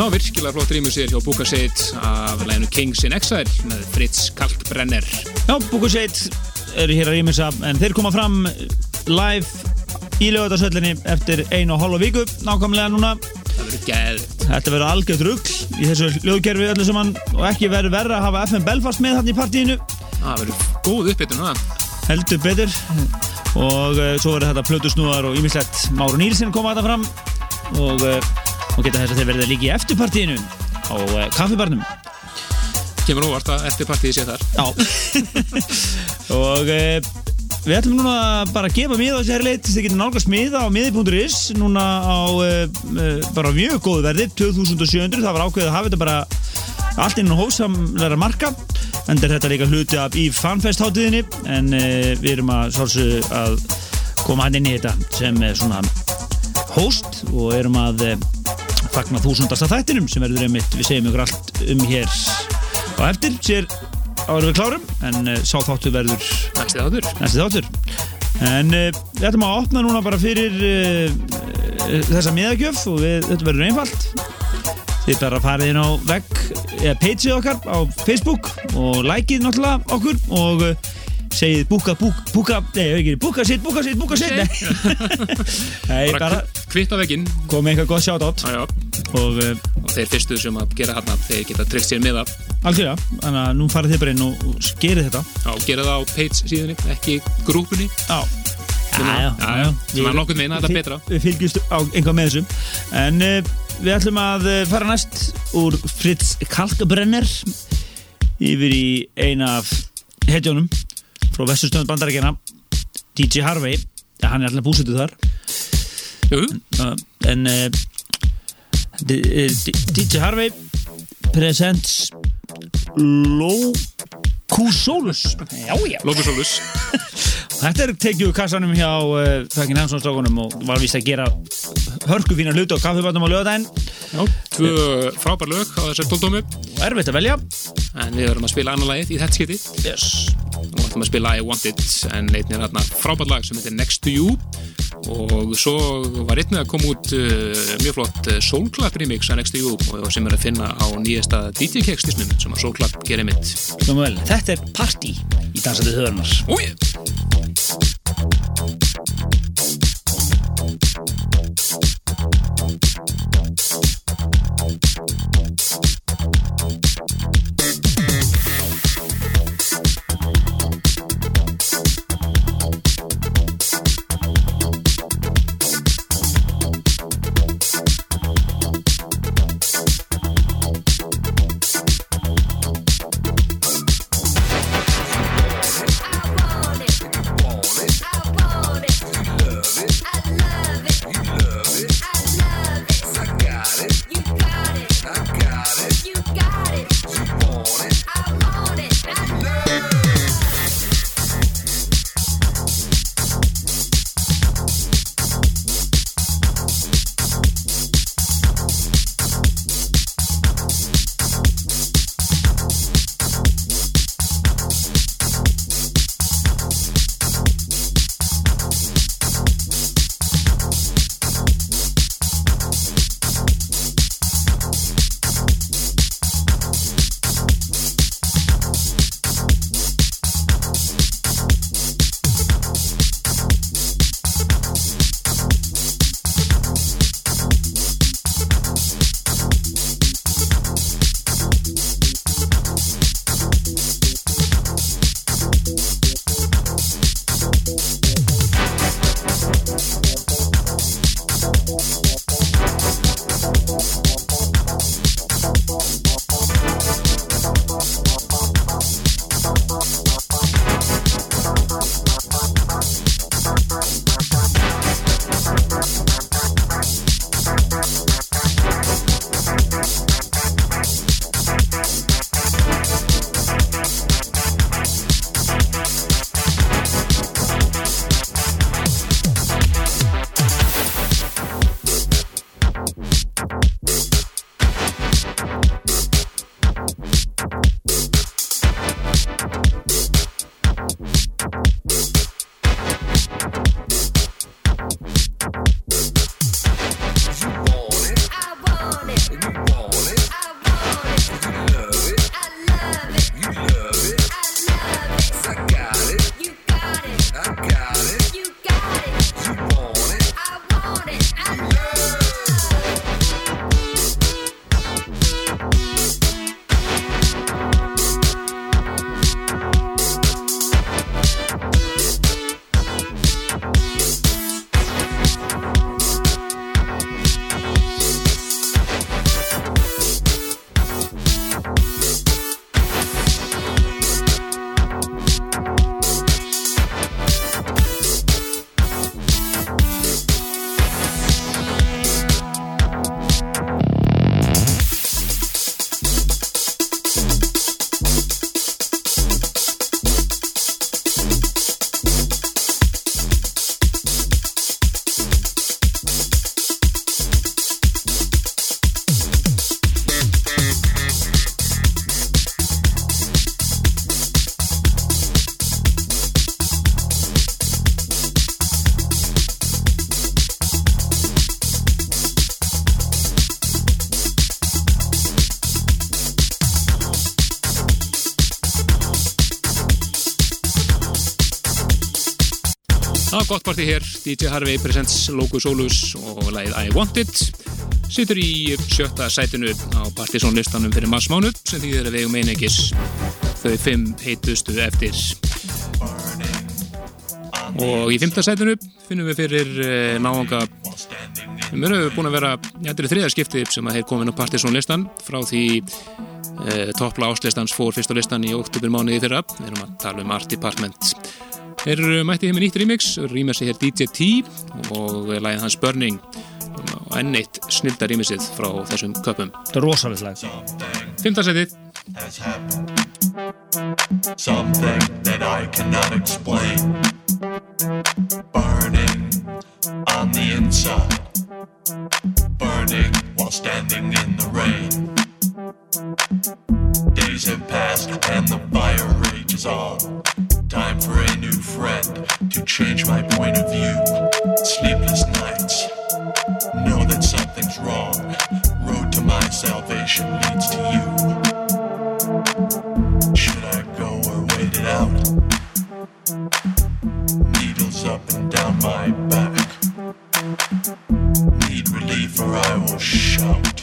Já, virkilega flott rýmis hjá Búka Shit af læginu Kings in Exile með Fritz Kalkbrenner Já, Búku Shit eru hér að rýmisa en þeir koma fram live í lögatarsöllinni eftir einu og hálfa viku nákvæmlega núna. Það verður geð Þetta verður algjörð rugg í þessu hljóðkerfi öllu saman og ekki verður verra að hafa FM Belfast með hann í partíinu. Það verður góð uppbytun það heldur betur. Og uh, svo verður þetta plötusnúðar og ýmislegt. Máru Nílsen koma þetta fram og, uh, og geta þess að þeir verða líka í eftirpartíinu á uh, kaffibarnum. Kemur óvart að eftir partíði sé þar. Já. Og uh, við ætlum núna bara að gefa miða á þessi herrleit þið getur nálgast miða á miði.is núna á uh, bara mjög góðu verði 2700, það var ákveðið að hafa þetta bara allt innan hófsamlega marka er þetta líka hluti af í fanfest hátíðinni en uh, við erum að sálsög að koma hann inn í þetta sem er svona host og erum að fagna þúsundasta þættinum sem verður einmitt, við segjum ykkur allt um hér á eftir, sér áður við klárum en uh, sá þáttu verður Næsti þáttur. næsti þáttur. En uh, við ætlum að opna núna bara fyrir uh, þessa miðagjöf og við, þetta verður einfalt. Þið bara farið inn á vegg eða pageið okkar á Facebook og likeið náttúrulega okkur og segið búka, búka, búka nei, ekki, búka sitt, búka sitt, búka sitt nei, Bara kvitt á veginn. komið eitthvað gott Já, já. og uh, Og þeir fyrstu sem að gera hann þeir geta tryggt sér með það. algjörlega, þannig að nú farið þið bara inn og, skerið þetta Já, gera það á page síðunni, ekki grúpunni. Já Já, já, já. Sem að nokkurn veginn, þetta er betra. Við fylgjumst á einhvað með þessum En uh, við ætlum að uh, fara næst úr Fritz Kalkbrenner yfir í eina af hetjónum frá vestustönd bandarækjana DJ Harvey ja, hann er alltaf búsettu þar. Jú, uh, en uh, uh, DJ Harvey presents já Lókusólus. Þetta er tekið úr kassanum hjá uh, Þakkin Hansson og var vist að gera hörku fína hluti á kaffibátum á lögadaginn Já, tvö frábær lög á þessar tóldómu. og erfitt að velja En við verðum að spila annar lagið í þetta skiti. yes. og ætlum að spila I Want It en einnig er hérna frábært lag sem heitir Next to You og svo var einnig að koma út uh, mjög flott uh, Soul Clap remix af Next to You og sem er að finna á nýjasta DJ Kekstisnum sem að Soul Clap gerir mitt vel. Þetta er partí í dansandi höðurnar Úi! I want Thank you. Partí hér, DJ Harvey presents Logo Solus og lagið I Want It. Situr í sjötta sætinu á partysónlistanum fyrir massmánuð sem þýðir að við eigum einegis þau fimm heitustu eftir. Og í fymta sætinu finnum við fyrir uh, náanga við erum búin að vera þetta er þriða skiptið sem að heir komin á partysónlistan. Frá því uh, toppla áslistans fór fyrst á listan í oktober mánuði fyrra. Við erum að tala um Art Department Þeir eru mætti hér með nýtt remix, rýmar sig hér DJ T og lagið hans Burning og enn eitt snilda rýmisið frá þessum köpum. Þetta er rosalegt lag. Fymtarsætið. Something that I cannot explain. Burning on the inside. Burning while standing in the rain. Days have passed and the fire rages on. Time for a new friend to change my point of view. Sleepless nights. Know that something's wrong. Road to my salvation leads to you. Should I go or wait it out? Needles up and down my back. Need relief or I will shout.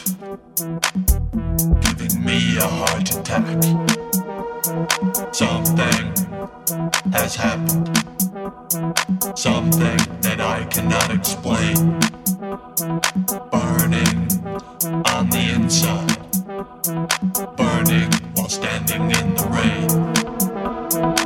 Giving me a heart attack. Something has happened. Something that I cannot explain. Burning on the inside. Burning while standing in the rain.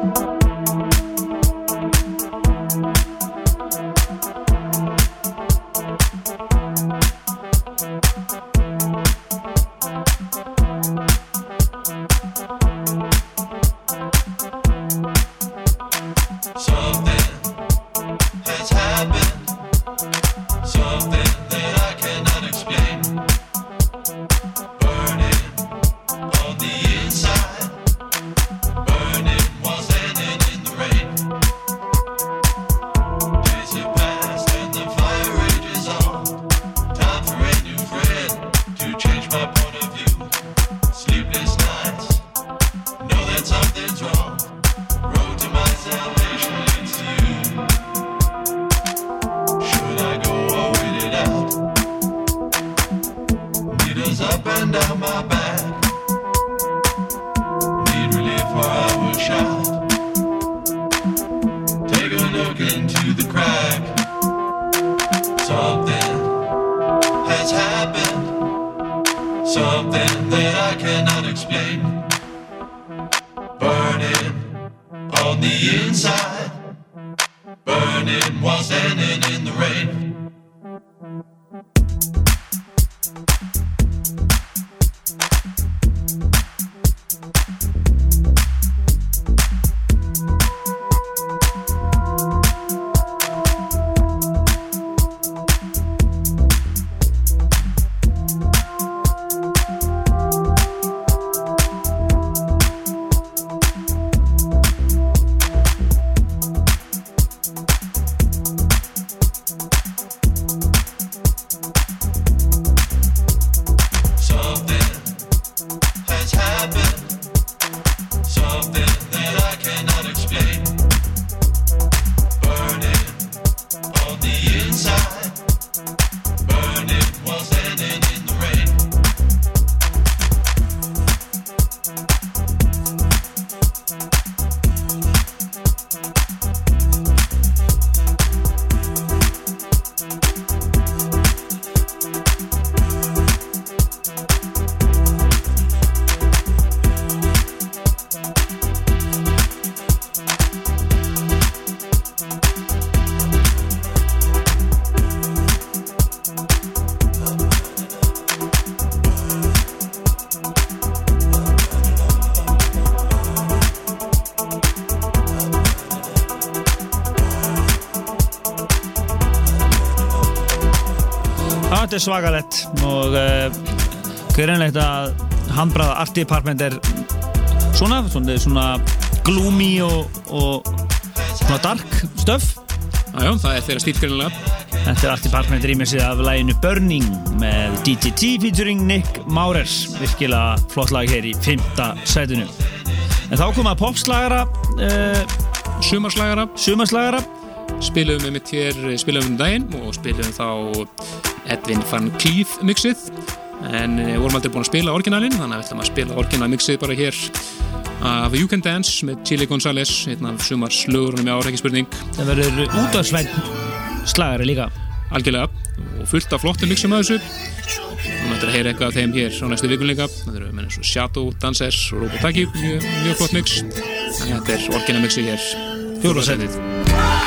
Er svakalett og uh, greinlegt að handbraða Art Department er svona, svona, svona gloomy og, og svona dark stöf jájá, það er þeirra stílgrinnilega. Þetta er Art Department rýmisið af læginu Burning með DTT featuring Nick Maurers virkilega flott lag hér í fymta sætinu. En þá kom að popslagara uh, Sumarslagara, sumarslagara. Spilum við mitt hér, spilum við um daginn og spilum þá Edvin van Cleef mixið en við vorum aldrei búin að spila orginalinn þannig að við ætlum að spila orginal mixið bara hér af You Can Dance með Chili González einn af sumar slögurunum í ár, ekki spurning. Það verður útvarsvæn slagari líka. Algjörlega og fullt af flottum mixum að þessu. Og mættir að heyra eitthvað af þeim hér á næstu vikun líka. Það eru menn eins og Shadow, Dancers og Robotaki mjög, mjög flott mix. Þannig að þetta er orginal mixið hér fjórðarsætið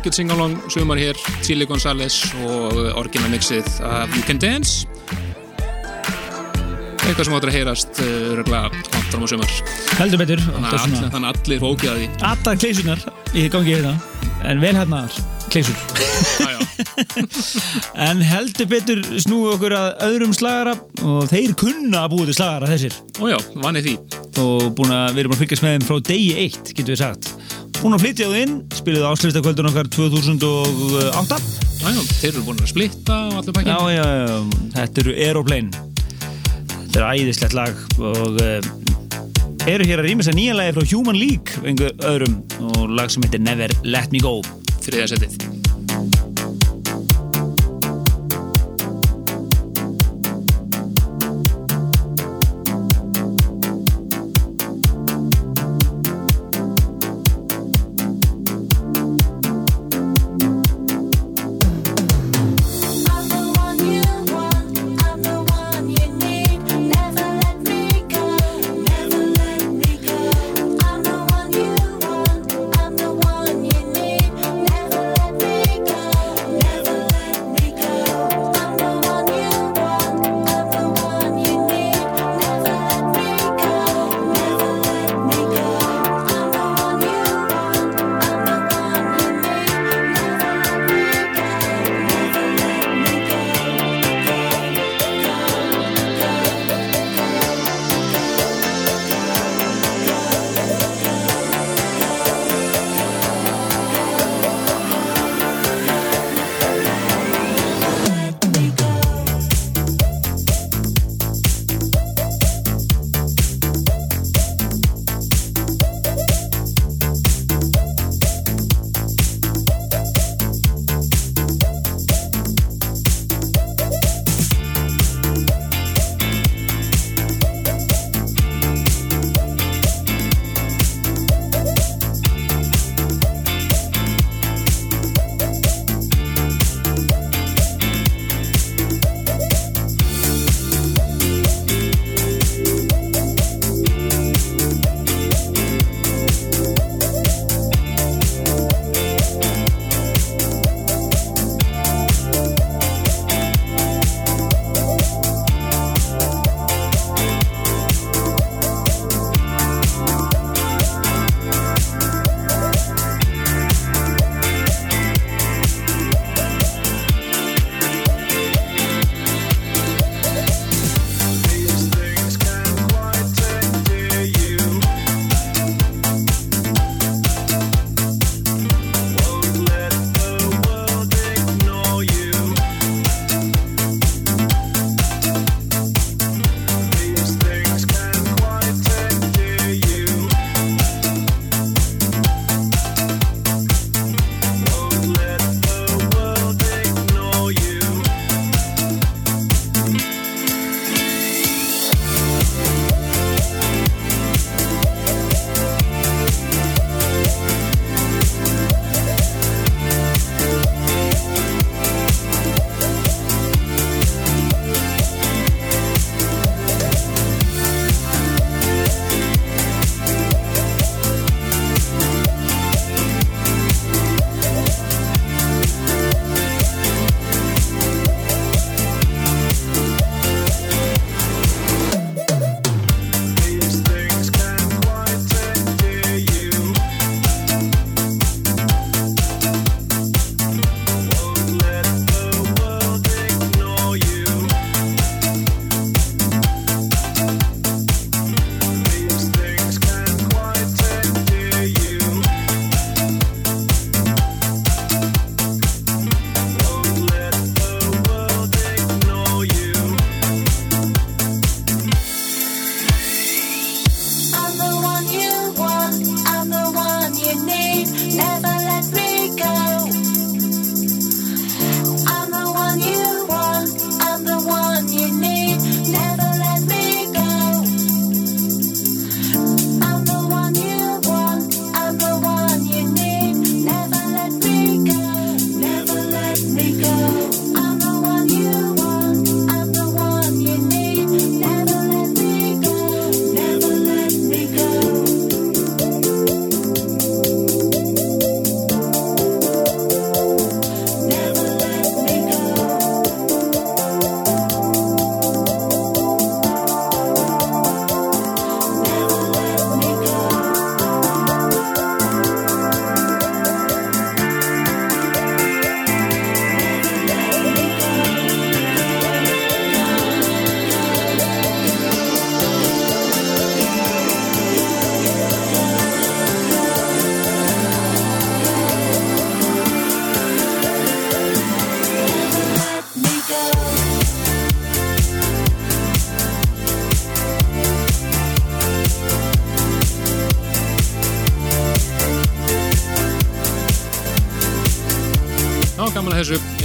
algjörð singalong sumar hér, Chili González og orginamixið af You Can Dance. Eitthvað sem áttur að heyrast örgulega langt fram á sumar. Heldur betur þannig að allir, allir fókjaði Alltaf kleisunar í gangi hérna. En vel hérna já En heldur betur snúið okkur að öðrum slagara og þeir kunna að búið til slagara þessir. Ójá, vanið því. og búin að við erum að fylgjast með þeim frá degi eitt, getur við sagt. Búin að flytja þú inn, spiluðu áslutakvöldun okkar 2008 Æjá, þeir eru búin að splitta og allir pakkin. Já, já, já, þetta eru Aeroplane. Þetta er æðislegt lag og uh, eru hér að rýmast að nýja lagi frá Human League einhver öðrum og lag sem heitir Never Let Me Go. Þriðja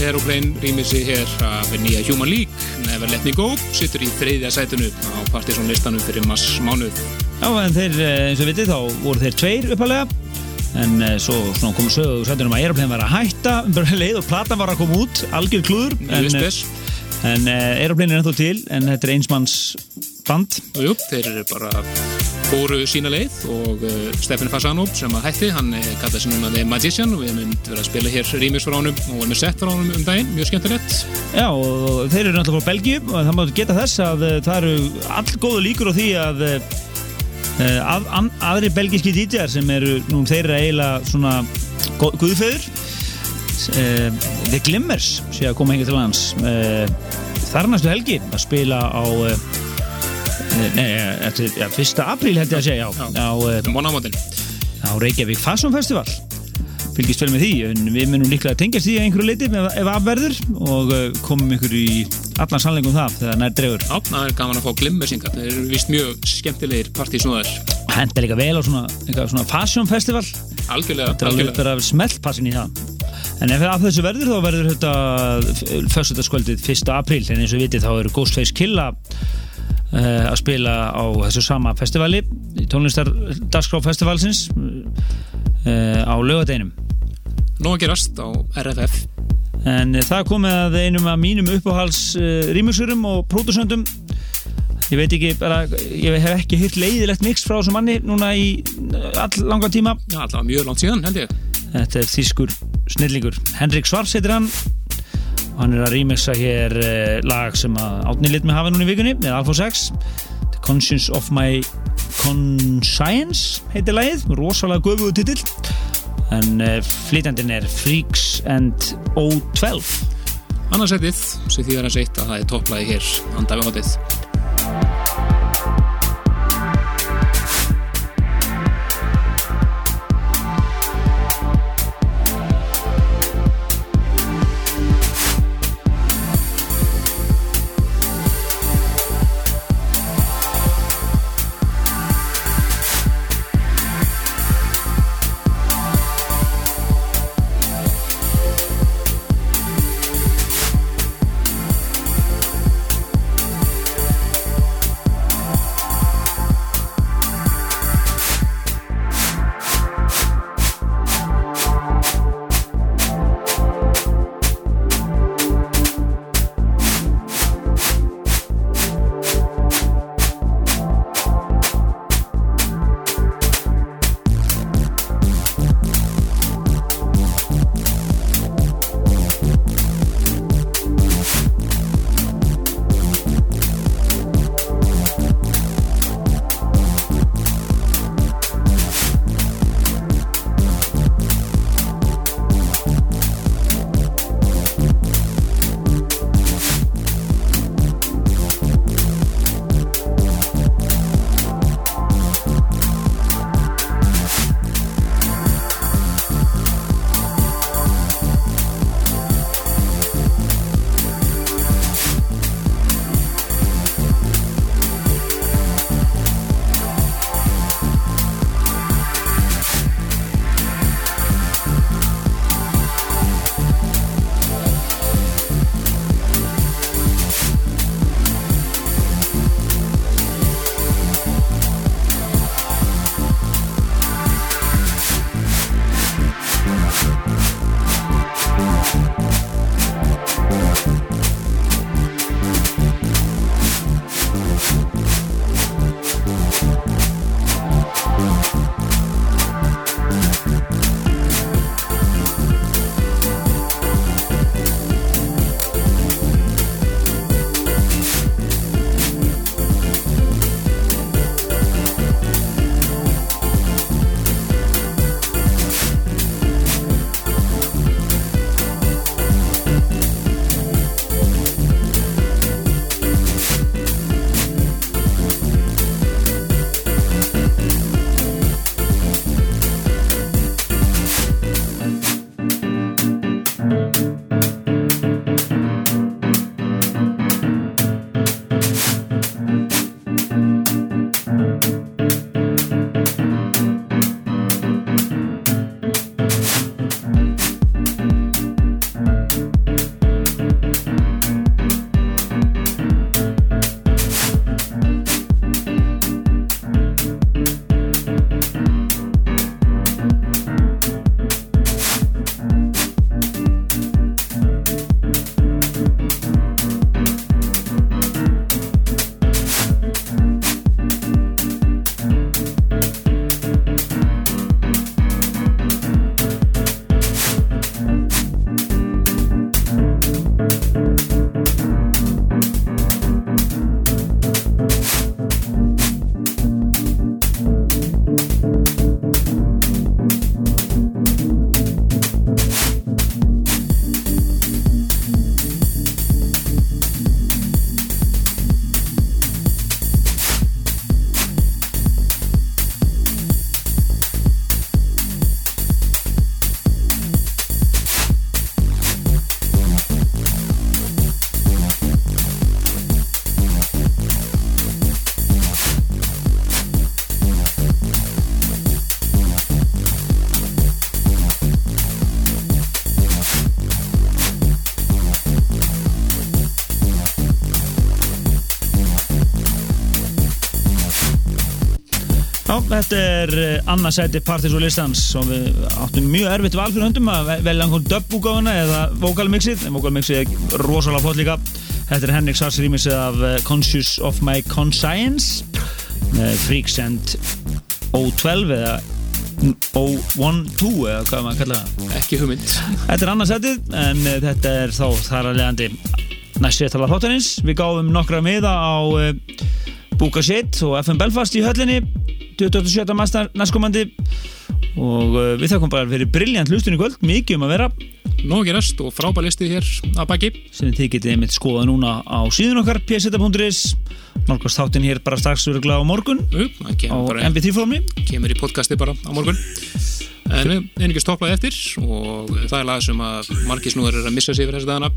Aeroplane rýmir sig hér af nýja Human League Never Let Me Go sittur í þriðja sætunu á Partiðsson listanum fyrir mass mánuð Já, en þeir, eh, eins og vitið, þá voru þeir tveir uppalega en eh, svo komu sögu sættunum að Aeroplane var að hætta um bara leið og platan var að koma út algjör klúður en, spes en Aeroplane er ennþá til en þetta er einsmanns band. Jú, þeir eru bara fóru sína leið og uh, Stefan Fasano sem að hætti, hann kallaði sig núna The Magician og við myndum vera að spila hér rýmis frá honum og var með sett frá honum um daginn, mjög skemmtilegt. Já, og þeir eru náttúrulega frá Belgíu og það mátt geta þess að uh, það eru all góða líkur á því að uh, að, að, aðri belgíski DJ-ar sem eru nú þeirra eiginlega svona guðfeður uh, The Glimmers sé að koma hengið til lands uh, þar næstu helgi að spila á uh, Nei, eftir, ja, 1. apríl held ég að segja já, á, um mánámótin. á Reykjavík Fashion Festival fylgist vel með því en við munum líklega tengjast því að einhverju leiti ef, afverður og komum ykkur í allan sannleikum það þegar nær dregur Já, það er gaman að fá glimmersingar, þeir eru vist mjög skemmtilegir partísnúðar, henda líka vel á svona, svona Fashion Festival algjörlega, þetta er alveg algjörlega. bara smeltpassin í það en ef af þessu verður þá verður þetta fyrstutaskvöldið 1. apríl en eins og vitið þá eru Ghostface Killa að spila á þessu sama festivali tónlistar Dagskrá festivalsins uh, á lögadeginum Nó að gerast á RFF. En eh, það komið að einum af mínum uppáhals rýmusurum og pródusöndum ég veit ekki bara, ég hef ekki hýrt leiðilegt mix frá þessum manni núna í all langa tíma. Já, alltaf mjög langt síðan, held ég. þetta er þýskur snillingur. Henrik Svars heitir hann hann er að rýmixa hér uh, lag sem að átni lit með hafa núna í vikunni með Alpha 6 The Conscience of My Conscience heitir lagið, rosalega göfuðu titill. En uh, flytjandinn er Freaks and O12 Annarsætið, sem því er að segja að það er topplaði hér, andafi hótið. Þetta er eh, annað sæti Parties og listans og við áttum mjög erfitt val fyrir höndum að ve- velja einhvern dub-úgáfuna eða vokalmixið, en vokalmixið er rosalega flott líka. Þetta er Henrik Sars rýmisið af eh, Conscious of My Conscience Freaks and O12 eða O12 eða hvað maður kallar það. Ekki hugmynd. Þetta er annað setið en uh, þetta er þá þar að leiðandi næst séttala þáttanins. Við gáum nokkra miða á Búka Shit og FM Belfast í höllinni 27. mæstar næstkomandi og uh, við þakkum bara fyrir briljant hlustun í kvöld, mikið um að vera Nó ekki rest og frábær listi hér að baki. sem þið getið einmitt skoða núna á síðun okkar pseta.is nálgast þáttin hér bara strax á morgun það á MP3-formi kemur í podcasti bara á morgun. En við einingist topplaði eftir og það er lag sem að margir snúður er að missa sig yfir þessu dagana.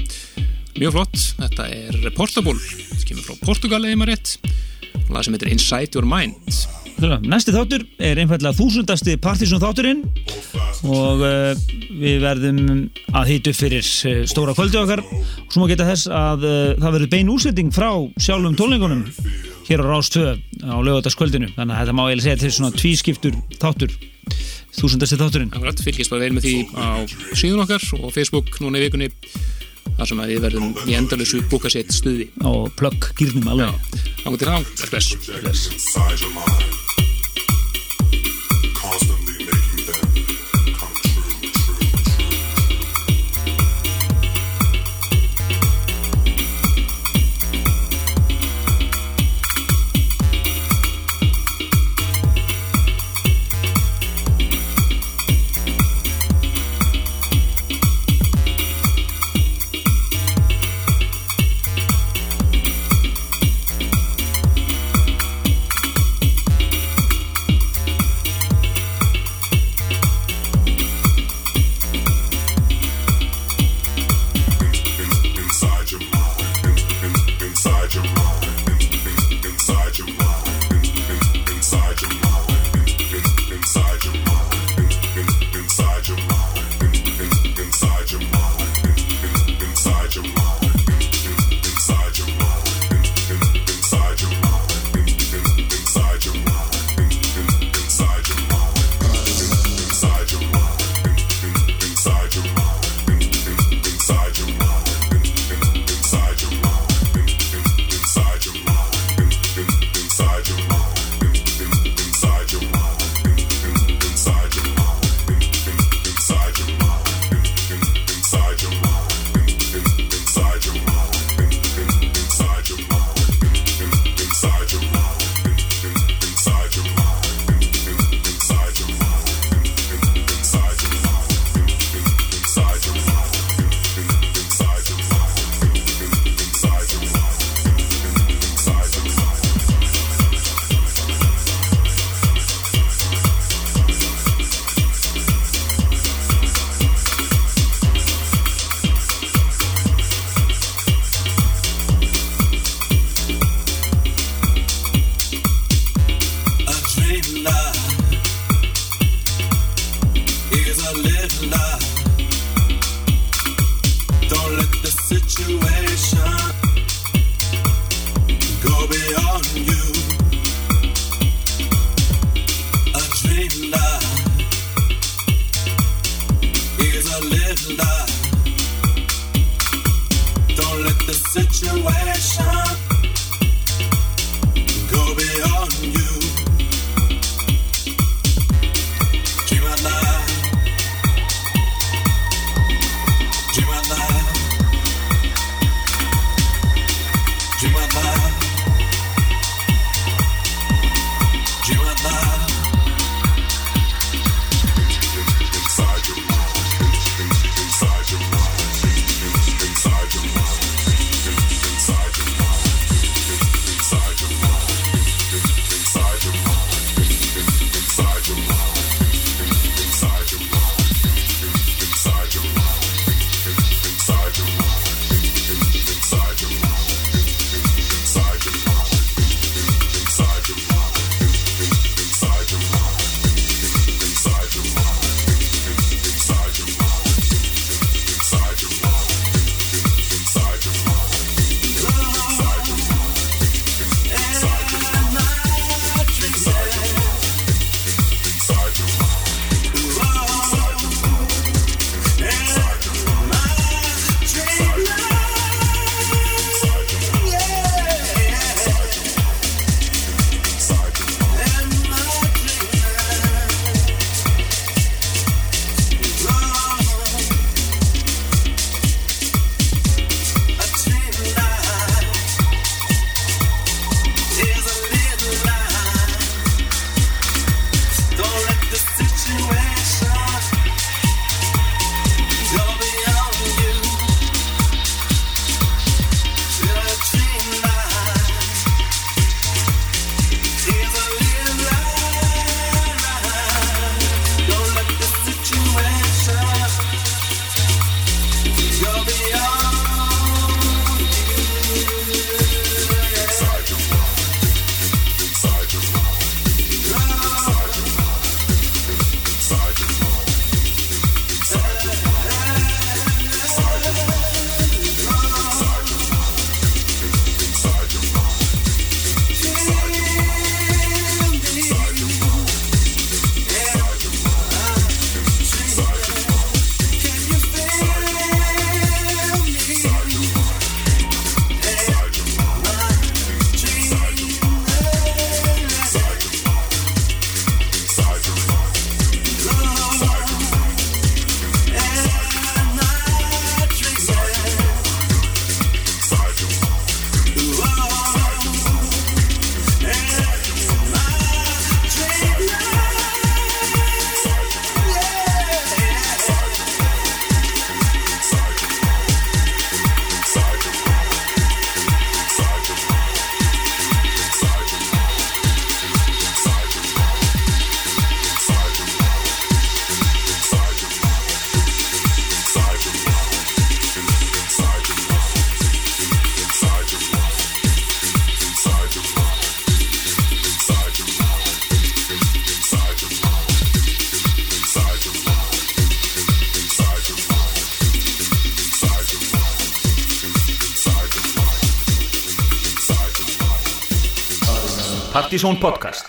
Mjög flott. Þetta er Portable. Það kemur frá Portugal eða maður rétt. Lag sem heitir Inside Your Mind. Næsti þáttur er einfallega þúsundasti Partisan þátturinn og uh, við verðum að hýta upp fyrir uh, stóra kvöldi okkar. Og svo má geta þess að uh, það verður bein úrsetting frá sjálfum tónleikunum hér á Rás 2 á lögataskvöldinu þannig að þetta má eiginlega segja til svona tvískiptur þáttur. Þúsundasti þátturinn. Akkurat, fylgist bara vel með því á síðun okkar og Facebook núna í vikunni þar sem að við verðum í endalösu búka sétt stuði. og plögg gýrnum alveg til þá, bless. Partizón podcast